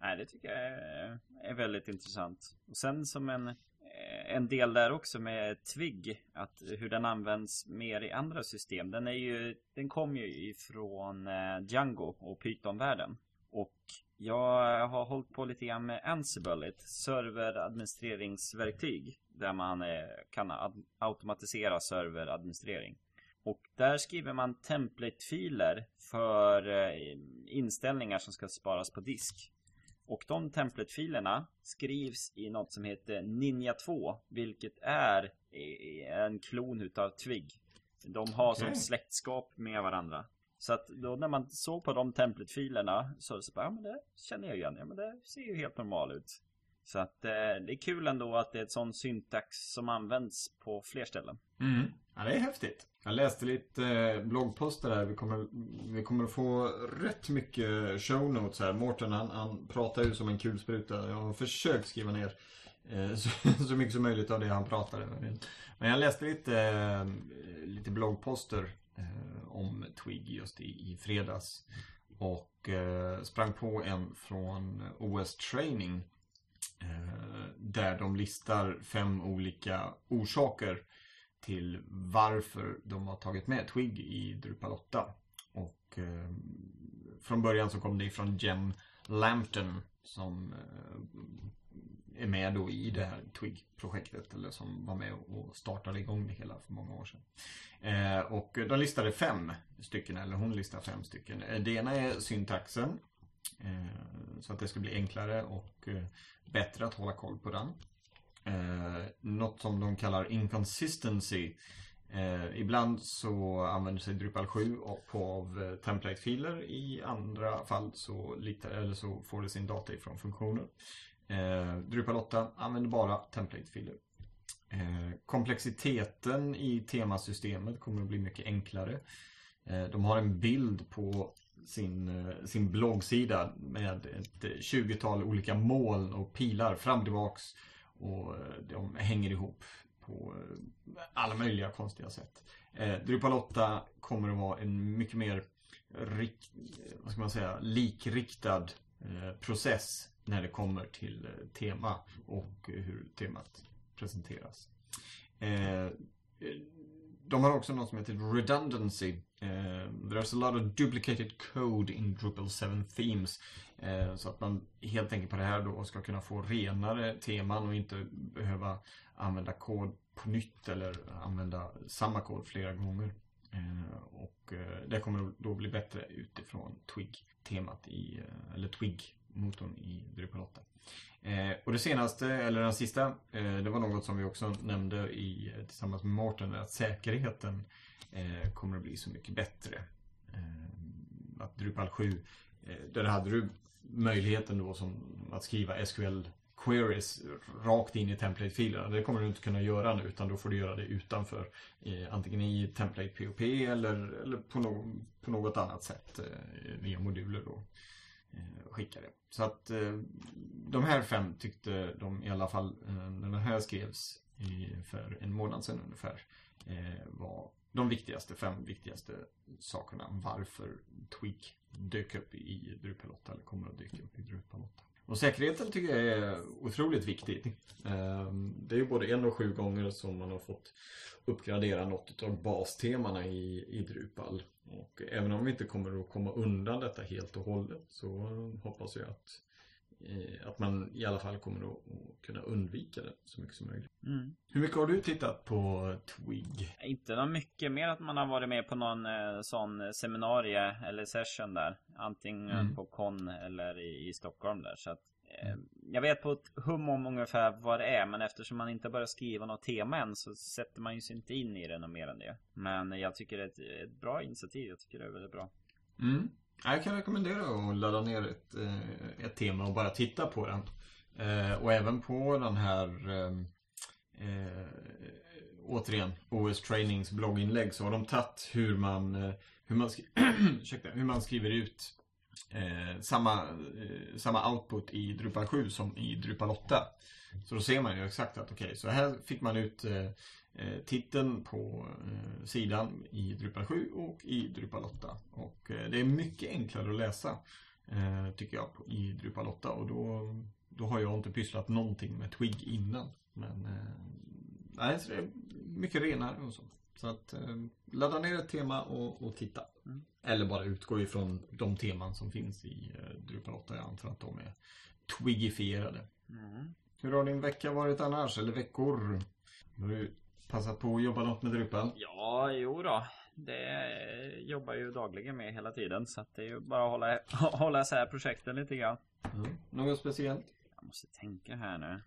Nej, det tycker jag är, är väldigt intressant. Och sen som en, Eh, en del där också med Twig, att hur den används mer i andra system. Den, är ju, den kom ju ifrån eh, Django och Python-världen. Och jag har hållit på lite grann med Ansible, ett serveradministreringsverktyg. Där man eh, kan automatisera serveradministrering. Och där skriver man templatefiler för inställningar som ska sparas på disk. Och de templatefilerna skrivs i något som heter Ninja 2, vilket är en klon utav Twig. De har okay. som släktskap med varandra. Så att då när man såg på de templatefilerna så, så bara, ja men det känner jag igen. Ja men det ser ju helt normalt ut. Så att eh, det är kul ändå att det är ett sån syntax som används på fler ställen. Mm. Ja, det är häftigt. Jag läste lite eh, bloggposter här. Vi kommer, vi kommer att få rätt mycket show notes här. Mårten han, han pratar ju som en kulspruta. Jag har försökt skriva ner eh, så, så, mycket som möjligt av det han pratade. Men jag läste lite, eh, lite bloggposter om Twig just i, i fredags. Och sprang på en från OS Training. Där de listar fem olika orsaker till varför de har tagit med Twig i Drupal 8. Och eh, från början så kom det ifrån Jen Lampton som eh, är med då i det här Twig-projektet eller som var med och startade igång det hela för många år sedan. Eh, och de listade fem stycken, eller hon listade fem stycken. Eh, det ena är syntaxen. Eh, så att det ska bli enklare och eh, bättre att hålla koll på den eh, något som de kallar inconsistency. Eh, ibland så använder sig Drupal 7 på av eh, template-filer. I andra fall så, litar, eller så får det sin data ifrån funktioner. Eh, Drupal 8 använder bara template-filer. Eh, komplexiteten i temasystemet kommer att bli mycket enklare. Eh, de har en bild på sin, eh, sin bloggsida med ett eh, 20-tal olika moln och pilar fram och tillbaks och eh, de hänger ihop på eh, alla möjliga konstiga sätt. Eh, Drupal 8 kommer att vara en mycket mer rik, eh, vad ska man säga, likriktad process när det kommer till tema och hur temat presenteras. De har också något som heter redundancy. there's a lot of duplicated code in Drupal 7 themes. Eh, så att man helt enkelt på det här då ska kunna få renare teman och inte behöva använda kod på nytt eller använda samma kod flera gånger. Eh, och eh, det kommer då bli bättre utifrån Twig-temat i, eller Twig-motorn i Drupal 8. och det senaste, eller den sista, det var något som vi också nämnde i, tillsammans med Martin, att säkerheten kommer att bli så mycket bättre. att Drupal 7 där hade du möjligheten då som att skriva SQL queries rakt in i template-filerna. Det kommer du inte kunna göra nu utan då får du göra det utanför. Eh, antingen i template POP eller, eller på, no på något annat sätt eh, via moduler då. Eh, skicka det. Så att eh, de här fem tyckte de i alla fall eh, när den här skrevs i, för en månad sedan ungefär eh, var de viktigaste, fem viktigaste sakerna varför Tweak dök upp i Drupal 8 eller kommer att dyka upp i Drupal 8. Och säkerheten tycker jag är otroligt viktig. Ehm, det är ju både en och sju gånger som man har fått uppgradera något av bastemana i, i Drupal. Och även om vi inte kommer att komma undan detta helt och hållet så hoppas jag att att man i alla fall kommer att, kunna undvika det så mycket som möjligt. Mm. Hur mycket har du tittat på Twig? Inte något mycket, mer att man har varit med på någon eh, sån seminarie eller session där. Antingen mm. på Con eller i, i Stockholm där. Så att, eh, mm. Jag vet på ett hum om ungefär vad det är men eftersom man inte börjar skriva något tema än så sätter man ju sig inte in i det något mer än det. Men jag tycker det är ett, ett bra initiativ. Jag tycker det är väldigt bra. Mm. Jag kan rekommendera att ladda ner ett, eh, ett tema och bara titta på den. Eh, och även på den här eh, eh återigen OS Trainings blogginlägg så har de tagit hur man, hur, man ursäkta, hur man skriver ut eh, samma, eh, samma output i Drupal 7 som i Drupal 8. Så då ser man ju exakt att okej, så här fick man ut eh, eh, titeln på eh, sidan i Drupal 7 och i Drupal 8. Och eh, det är mycket enklare att läsa eh, tycker jag på, i Drupal 8 och då, då har jag inte pysslat någonting med Twig innan. Men eh, nej, så det är mycket renare och så. Så att eh, ladda ner ett tema och, och titta. Eller bara utgå ifrån de teman som finns i eh, Drupal 8. Jag antar att de är twigifierade. Mm. Hur har din vecka varit annars? Eller veckor? Har du passat på att jobba något med Drupal? Ja, jo då. Det jobbar ju dagligen med hela tiden. Så det är ju bara att hålla, hålla isär projekten lite grann. Mm. Något speciellt? Jag måste tänka här nu.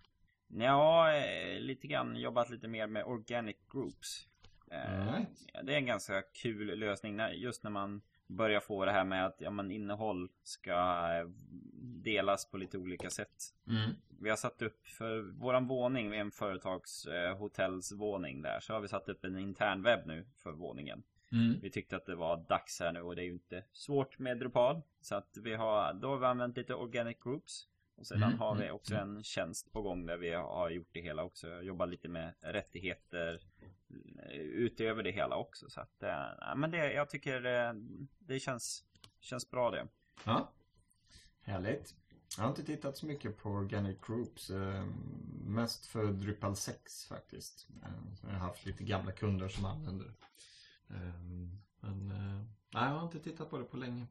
Ja, eh, lite grann jobbat lite mer med organic groups. Eh, Right. ja, Det är en ganska kul lösning just när man börjar få det här med att ja, men innehåll ska eh, delas på lite olika sätt. Mm. Vi har satt upp för våran våning, vi är en företags eh, där, så har vi satt upp en intern webb nu för våningen. Mm. Vi tyckte att det var dags här nu och det är ju inte svårt med Drupal. Så att vi har, då har vi använt lite organic groups. Och sedan Mm, har vi mm, också en tjänst på gång där vi har gjort det hela också. Jag jobbar lite med rättigheter utöver det hela också. Så att, eh, ja, men det, jag tycker eh, det känns, känns bra det. Ja. Härligt. Jag har inte tittat så mycket på Organic Groups. Eh, mest för Drupal 6 faktiskt. Eh, jag har haft lite gamla kunder som använder det. Eh, men eh, nej, jag har inte tittat på det på länge.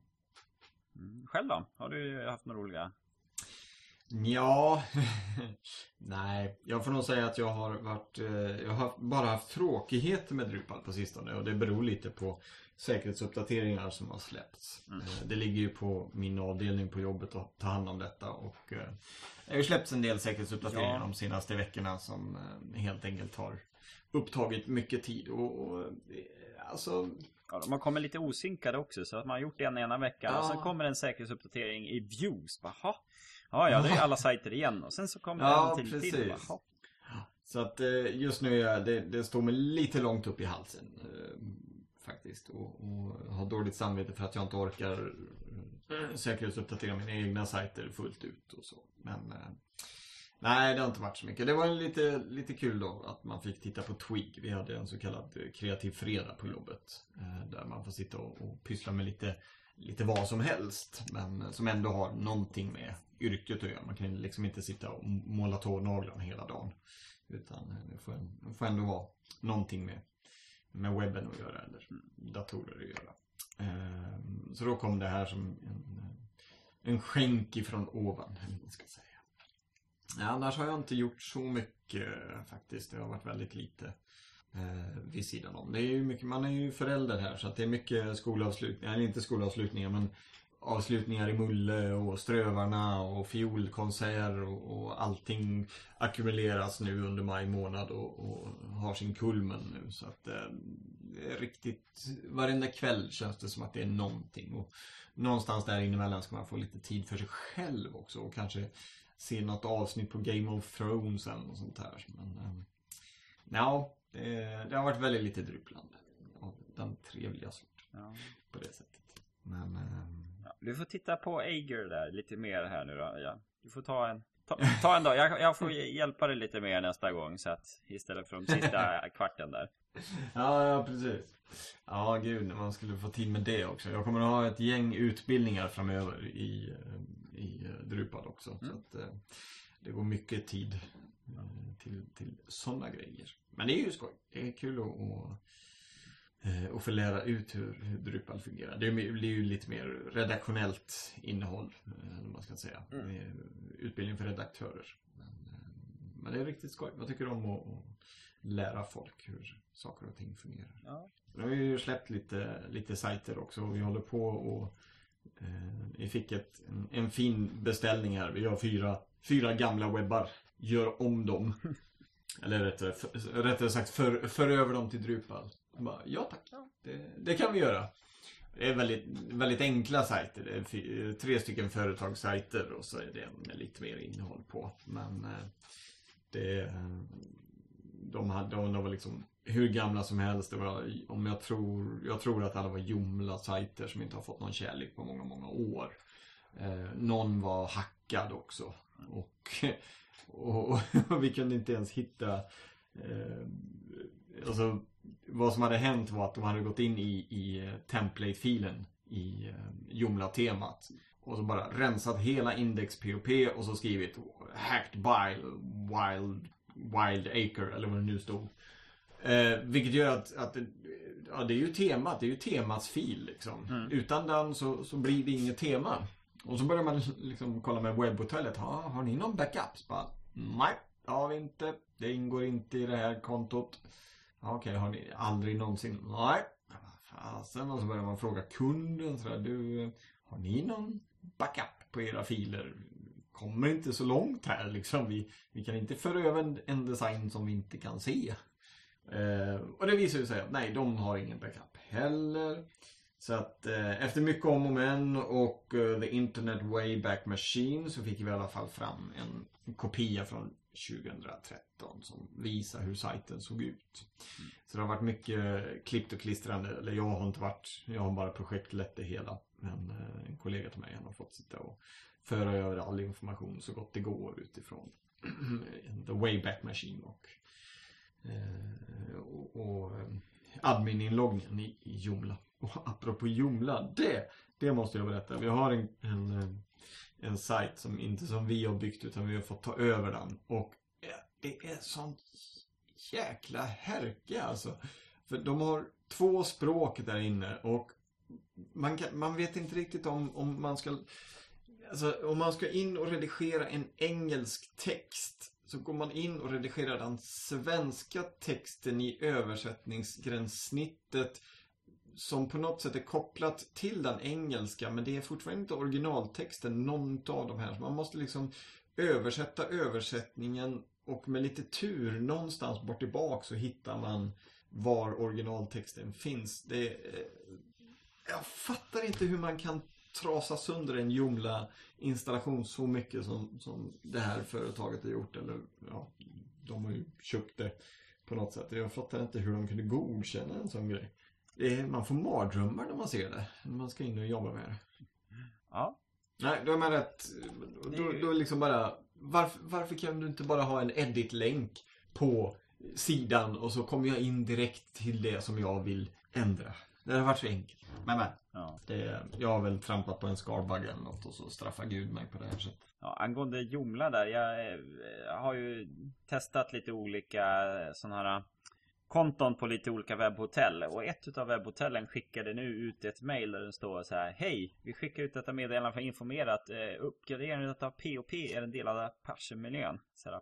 Mm. Själv då? Har du haft några roliga? Ja, nej, jag får nog säga att jag har varit, eh, jag har bara haft tråkigheter med Drupal på sistone och det beror lite på säkerhetsuppdateringar som har släppts. Mm. Eh, Det ligger ju på min avdelning på jobbet att ta hand om detta och eh, det har ju släppts en del säkerhetsuppdateringar Ja. de senaste veckorna som helt enkelt har upptagit mycket tid och, och alltså Ja, de har kommit lite osynkade också så att man har gjort det en ena veckan och Ja. sen kommer en säkerhetsuppdatering i views. Jaha. Ja, ja, det är alla sajter igen och sen så kommer Ja, en till till. precis. Jaha. Så att eh, just nu är det, det står mig lite långt upp i halsen. eh, Faktiskt. Och, och har dåligt samvete för att jag inte orkar eh, säkerhetsuppdatera mina egna sajter fullt ut och så. Men nej, det har inte varit så mycket. Det var lite, lite kul då att man fick titta på Twig. Vi hade en så kallad kreativ fredag på jobbet. Där man får sitta och, och pyssla med lite, lite vad som helst. Men som ändå har någonting med yrket att göra. Man kan liksom inte sitta och måla tånaglarna hela dagen. Utan det får, det får ändå vara någonting med, med webben att göra eller datorer att göra. Eh, Så då kom det här som en, en skänk ifrån ovan, ska säga. Ja, annars har jag inte gjort så mycket faktiskt. Det har varit väldigt lite eh, vid sidan om. Det är ju mycket, man är ju förälder här så att det är mycket skolavslutningar, eller inte skolavslutningar men avslutningar i Mulle och Strövarna och fiolkonsert och, och allting ackumuleras nu under maj månad och, och har sin kulmen nu. Så att eh, det är riktigt, varenda kväll känns det som att det är någonting. Och någonstans där emellan ska man få lite tid för sig själv också och kanske se något avsnitt på Game of Thrones eller något sånt här. Men eh, ja, det, det har varit väldigt lite drupplande av den trevliga sorten Ja. på det sättet. Men Ja, du får titta på Ager där lite mer här nu då. Ja. Du får ta en, ta, ta en dag. Jag, jag får hjälpa dig lite mer nästa gång så att istället för de sista kvarten där. Ja, ja precis. Ja, gud, man skulle få tid med det också. Jag kommer att ha ett gäng utbildningar framöver i, i Drupal också. Så Mm. att eh, det går mycket tid eh, till, till sådana grejer. Men det är ju skoj. Det är kul att, eh, att få lära ut hur, hur Drupal fungerar. Det blir ju lite mer redaktionellt innehåll, eh, man ska säga. Mm. Utbildning för redaktörer. Men, eh, men det är riktigt skoj. Jag tycker om att, att lära folk hur saker och ting fungerar. Ja. Nu har vi ju släppt lite, lite sajter också och vi håller på och eh, vi fick ett, en, en fin beställning här. Vi har fyra, fyra gamla webbar. Gör om dem. Eller rättare, för, rättare sagt för, för över dem till Drupal. Jag bara, ja tack, Ja. det, det kan vi göra. Det är väldigt, väldigt enkla sajter. Det är fy- tre stycken företagssajter och så är det med lite mer innehåll på. Men eh, det, de, hade, de var liksom hur gamla som helst. Det var, om jag tror, jag tror att alla var Joomla-sajter som inte har fått någon kärlek på många, många år. Eh, någon var hackad också. Och, och, och, vi kunde inte ens hitta eh, alltså, vad som hade hänt var att de hade gått in i, i template-filen i eh, Joomla-temat. Och så bara rensat hela index POP och så skrivit hacked by wild, wild acre eller vad det nu stod. Eh, vilket gör att, att ja, det är ju temat, det är ju temats fil liksom. Mm. Utan den så, så blir det inget tema. Och så börjar man liksom kolla med webbhotellet. Ha, har ni någon backups? Bara, Nej, det har vi inte. Det ingår inte i det här kontot. Okej, okay, har ni aldrig någonsin? Nej. Fasen, och så börjar man fråga kunden sådär. Du, har ni någon backup på era filer? Kommer inte så långt här liksom. Vi, vi kan inte föra över en, en design som vi inte kan se. Eh, och det visar sig att nej, de har ingen backup heller. Så att eh, efter mycket om och men och uh, The Internet Wayback Machine så fick vi i alla fall fram en kopia från 2013 som visar hur sajten såg ut. Mm. Så det har varit mycket klippt och klistrande. Eller jag har inte varit, jag har bara projektlett det hela. Men eh, en kollega till mig har fått sitta och föra över all information så gott det går utifrån The Wayback Machine och, eh, och, och eh, admin-inloggningen i, i Joomla. Och apropå Joomla, det, det måste jag berätta. Vi har en, en, en sajt som inte som vi har byggt utan vi har fått ta över den. Och eh, det är sånt jäkla härke alltså. För de har två språk där inne och man, kan, man vet inte riktigt om, om man ska Alltså om man ska in och redigera en engelsk text så går man in och redigerar den svenska texten i översättningsgränssnittet som på något sätt är kopplat till den engelska men det är fortfarande inte originaltexten någon av de här. Så man måste liksom översätta översättningen och med lite tur någonstans bort tillbaka så hittar man var originaltexten finns. Det är, jag fattar inte hur man kan trasa sönder en jumla installation så mycket som, som det här företaget har gjort. Eller ja, de har ju köpt det på något sätt. Jag fattar inte hur de kunde godkänna en sån grej. Är, man får mardrömmar när man ser det. När man ska in och jobba med det. Ja. Nej, då är man rätt... Då, då liksom bara... Varför, varför kan du inte bara ha en edit-länk på sidan och så kommer jag in direkt till det som jag vill ändra. Det har varit så enkelt. Men men. Ja. Det, jag har väl trampat på en skarbagg eller något och så straffar Gud mig på det här sättet. Ja, angående Joomla där. Jag, jag eh, har ju testat lite olika sådana här konton på lite olika webbhotell. Och ett utav webbhotellen skickade nu ut ett mail där det står så här. Hej! Vi skickar ut detta meddelande för att informera att eh, uppgraderingen av POP är en del av Apache-miljön.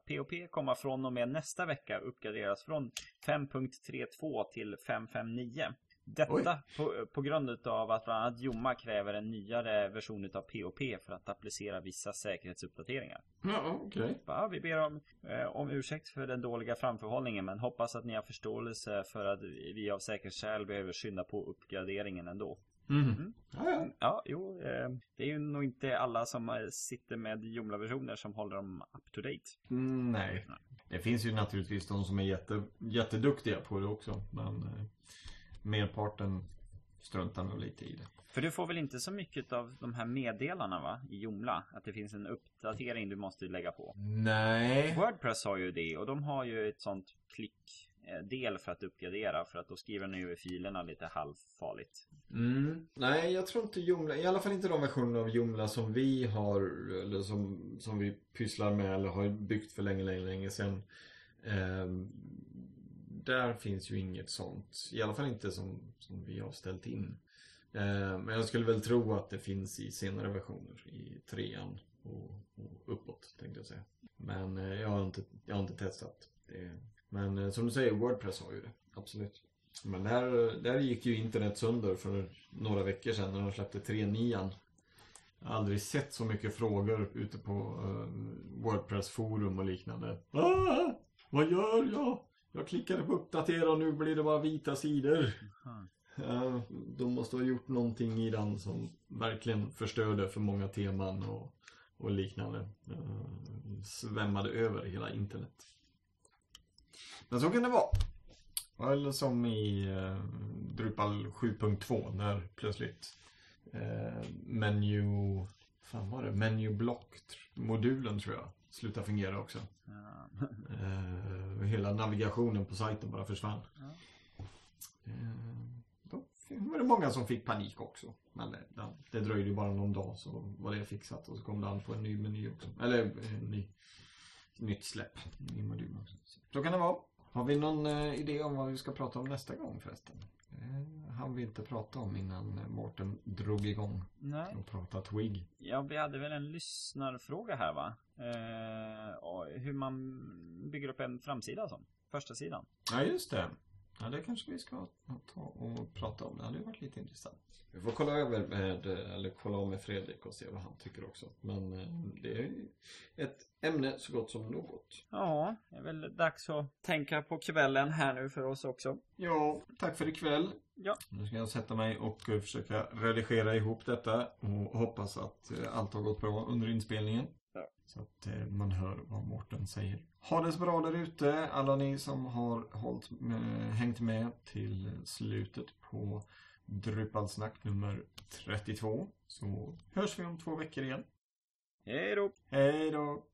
POP kommer från och med nästa vecka uppgraderas från 5.32 till 5.59. Detta på, på, grund av att bland annat Jomma kräver en nyare version av POP för att applicera vissa säkerhetsuppdateringar. Ja, okej. Okay. Ja, vi ber om, eh, om ursäkt för den dåliga framförhållningen men hoppas att ni har förståelse för att vi av säkerhetsskäl behöver skynda på uppgraderingen ändå. Mm. Mm. Ja, ja. ja, jo. Eh, det är ju nog inte alla som sitter med Joomla-versioner som håller dem up to date. Mm, nej. nej. Det finns ju naturligtvis de som är jätte, jätteduktiga på det också. Men eh, merparten struntar nog lite i det. För du får väl inte så mycket av de här meddelarna va? I Joomla? Att det finns en uppdatering du måste lägga på? Nej. Wordpress har ju det och de har ju ett sånt klick del för att uppgradera för att då skriver den över filerna lite halvfarligt. Mm. Nej, jag tror inte Joomla, i alla fall inte de versioner av Joomla som vi har eller som, som vi pysslar med eller har byggt för länge, länge, länge sedan. Eh, där finns ju inget sånt. I alla fall inte som, som vi har ställt in. Eh, men jag skulle väl tro att det finns i senare versioner. I trean och, och uppåt tänkte jag säga. Men eh, jag, har inte, jag har inte testat. Det. Men eh, som du säger, Wordpress har ju det. Absolut. Men där, där gick ju internet sönder för några veckor sedan när de släppte 3.9. Jag har aldrig sett så mycket frågor ute på Wordpress-forum och liknande. Ah, vad gör jag? Jag klickade på uppdatera och nu blir det bara vita sidor. Uh, de måste ha gjort någonting i den som verkligen förstörde för många teman och, och liknande. Uh, svämmade över hela internet. Men så kan det vara. Eller som i eh, Drupal 7.2 när plötsligt eh, menu... Fan var det? Menu block-modulen tror jag slutar fungera också. Eh, hela navigationen på sajten bara försvann. Eh, då var det många som fick panik också. Men det, det dröjde bara någon dag så var det fixat och så kom det an på en ny meny också. Eller en ny, nytt släpp. Ny modul också. Så kan det vara. Har vi någon eh, idé om vad vi ska prata om nästa gång förresten? Hann vi inte prata om innan Mårten drog igång Nej. och pratade Twig. Ja, vi hade väl en lyssnarfråga här va? Eh, hur man bygger upp en framsida som. Första sidan. Ja, just det. Ja, det kanske vi ska ta och prata om. Det hade ju varit lite intressant. Vi får kolla över med, eller kolla med Fredrik och se vad han tycker också. Men eh, det är ju ett ämne så gott som något. Ja, det är väl dags att tänka på kvällen här nu för oss också. Ja, tack för ikväll. Ja. Nu ska jag sätta mig och eh, försöka redigera ihop detta och hoppas att eh, allt har gått bra under inspelningen. Ja. Så att eh, man hör vad Mårten säger. Ha det så bra där ute, alla ni som har hållit med, hängt med till slutet på Drupalsnack nummer 32. Så hörs vi om två veckor igen. Hej då! Hej då!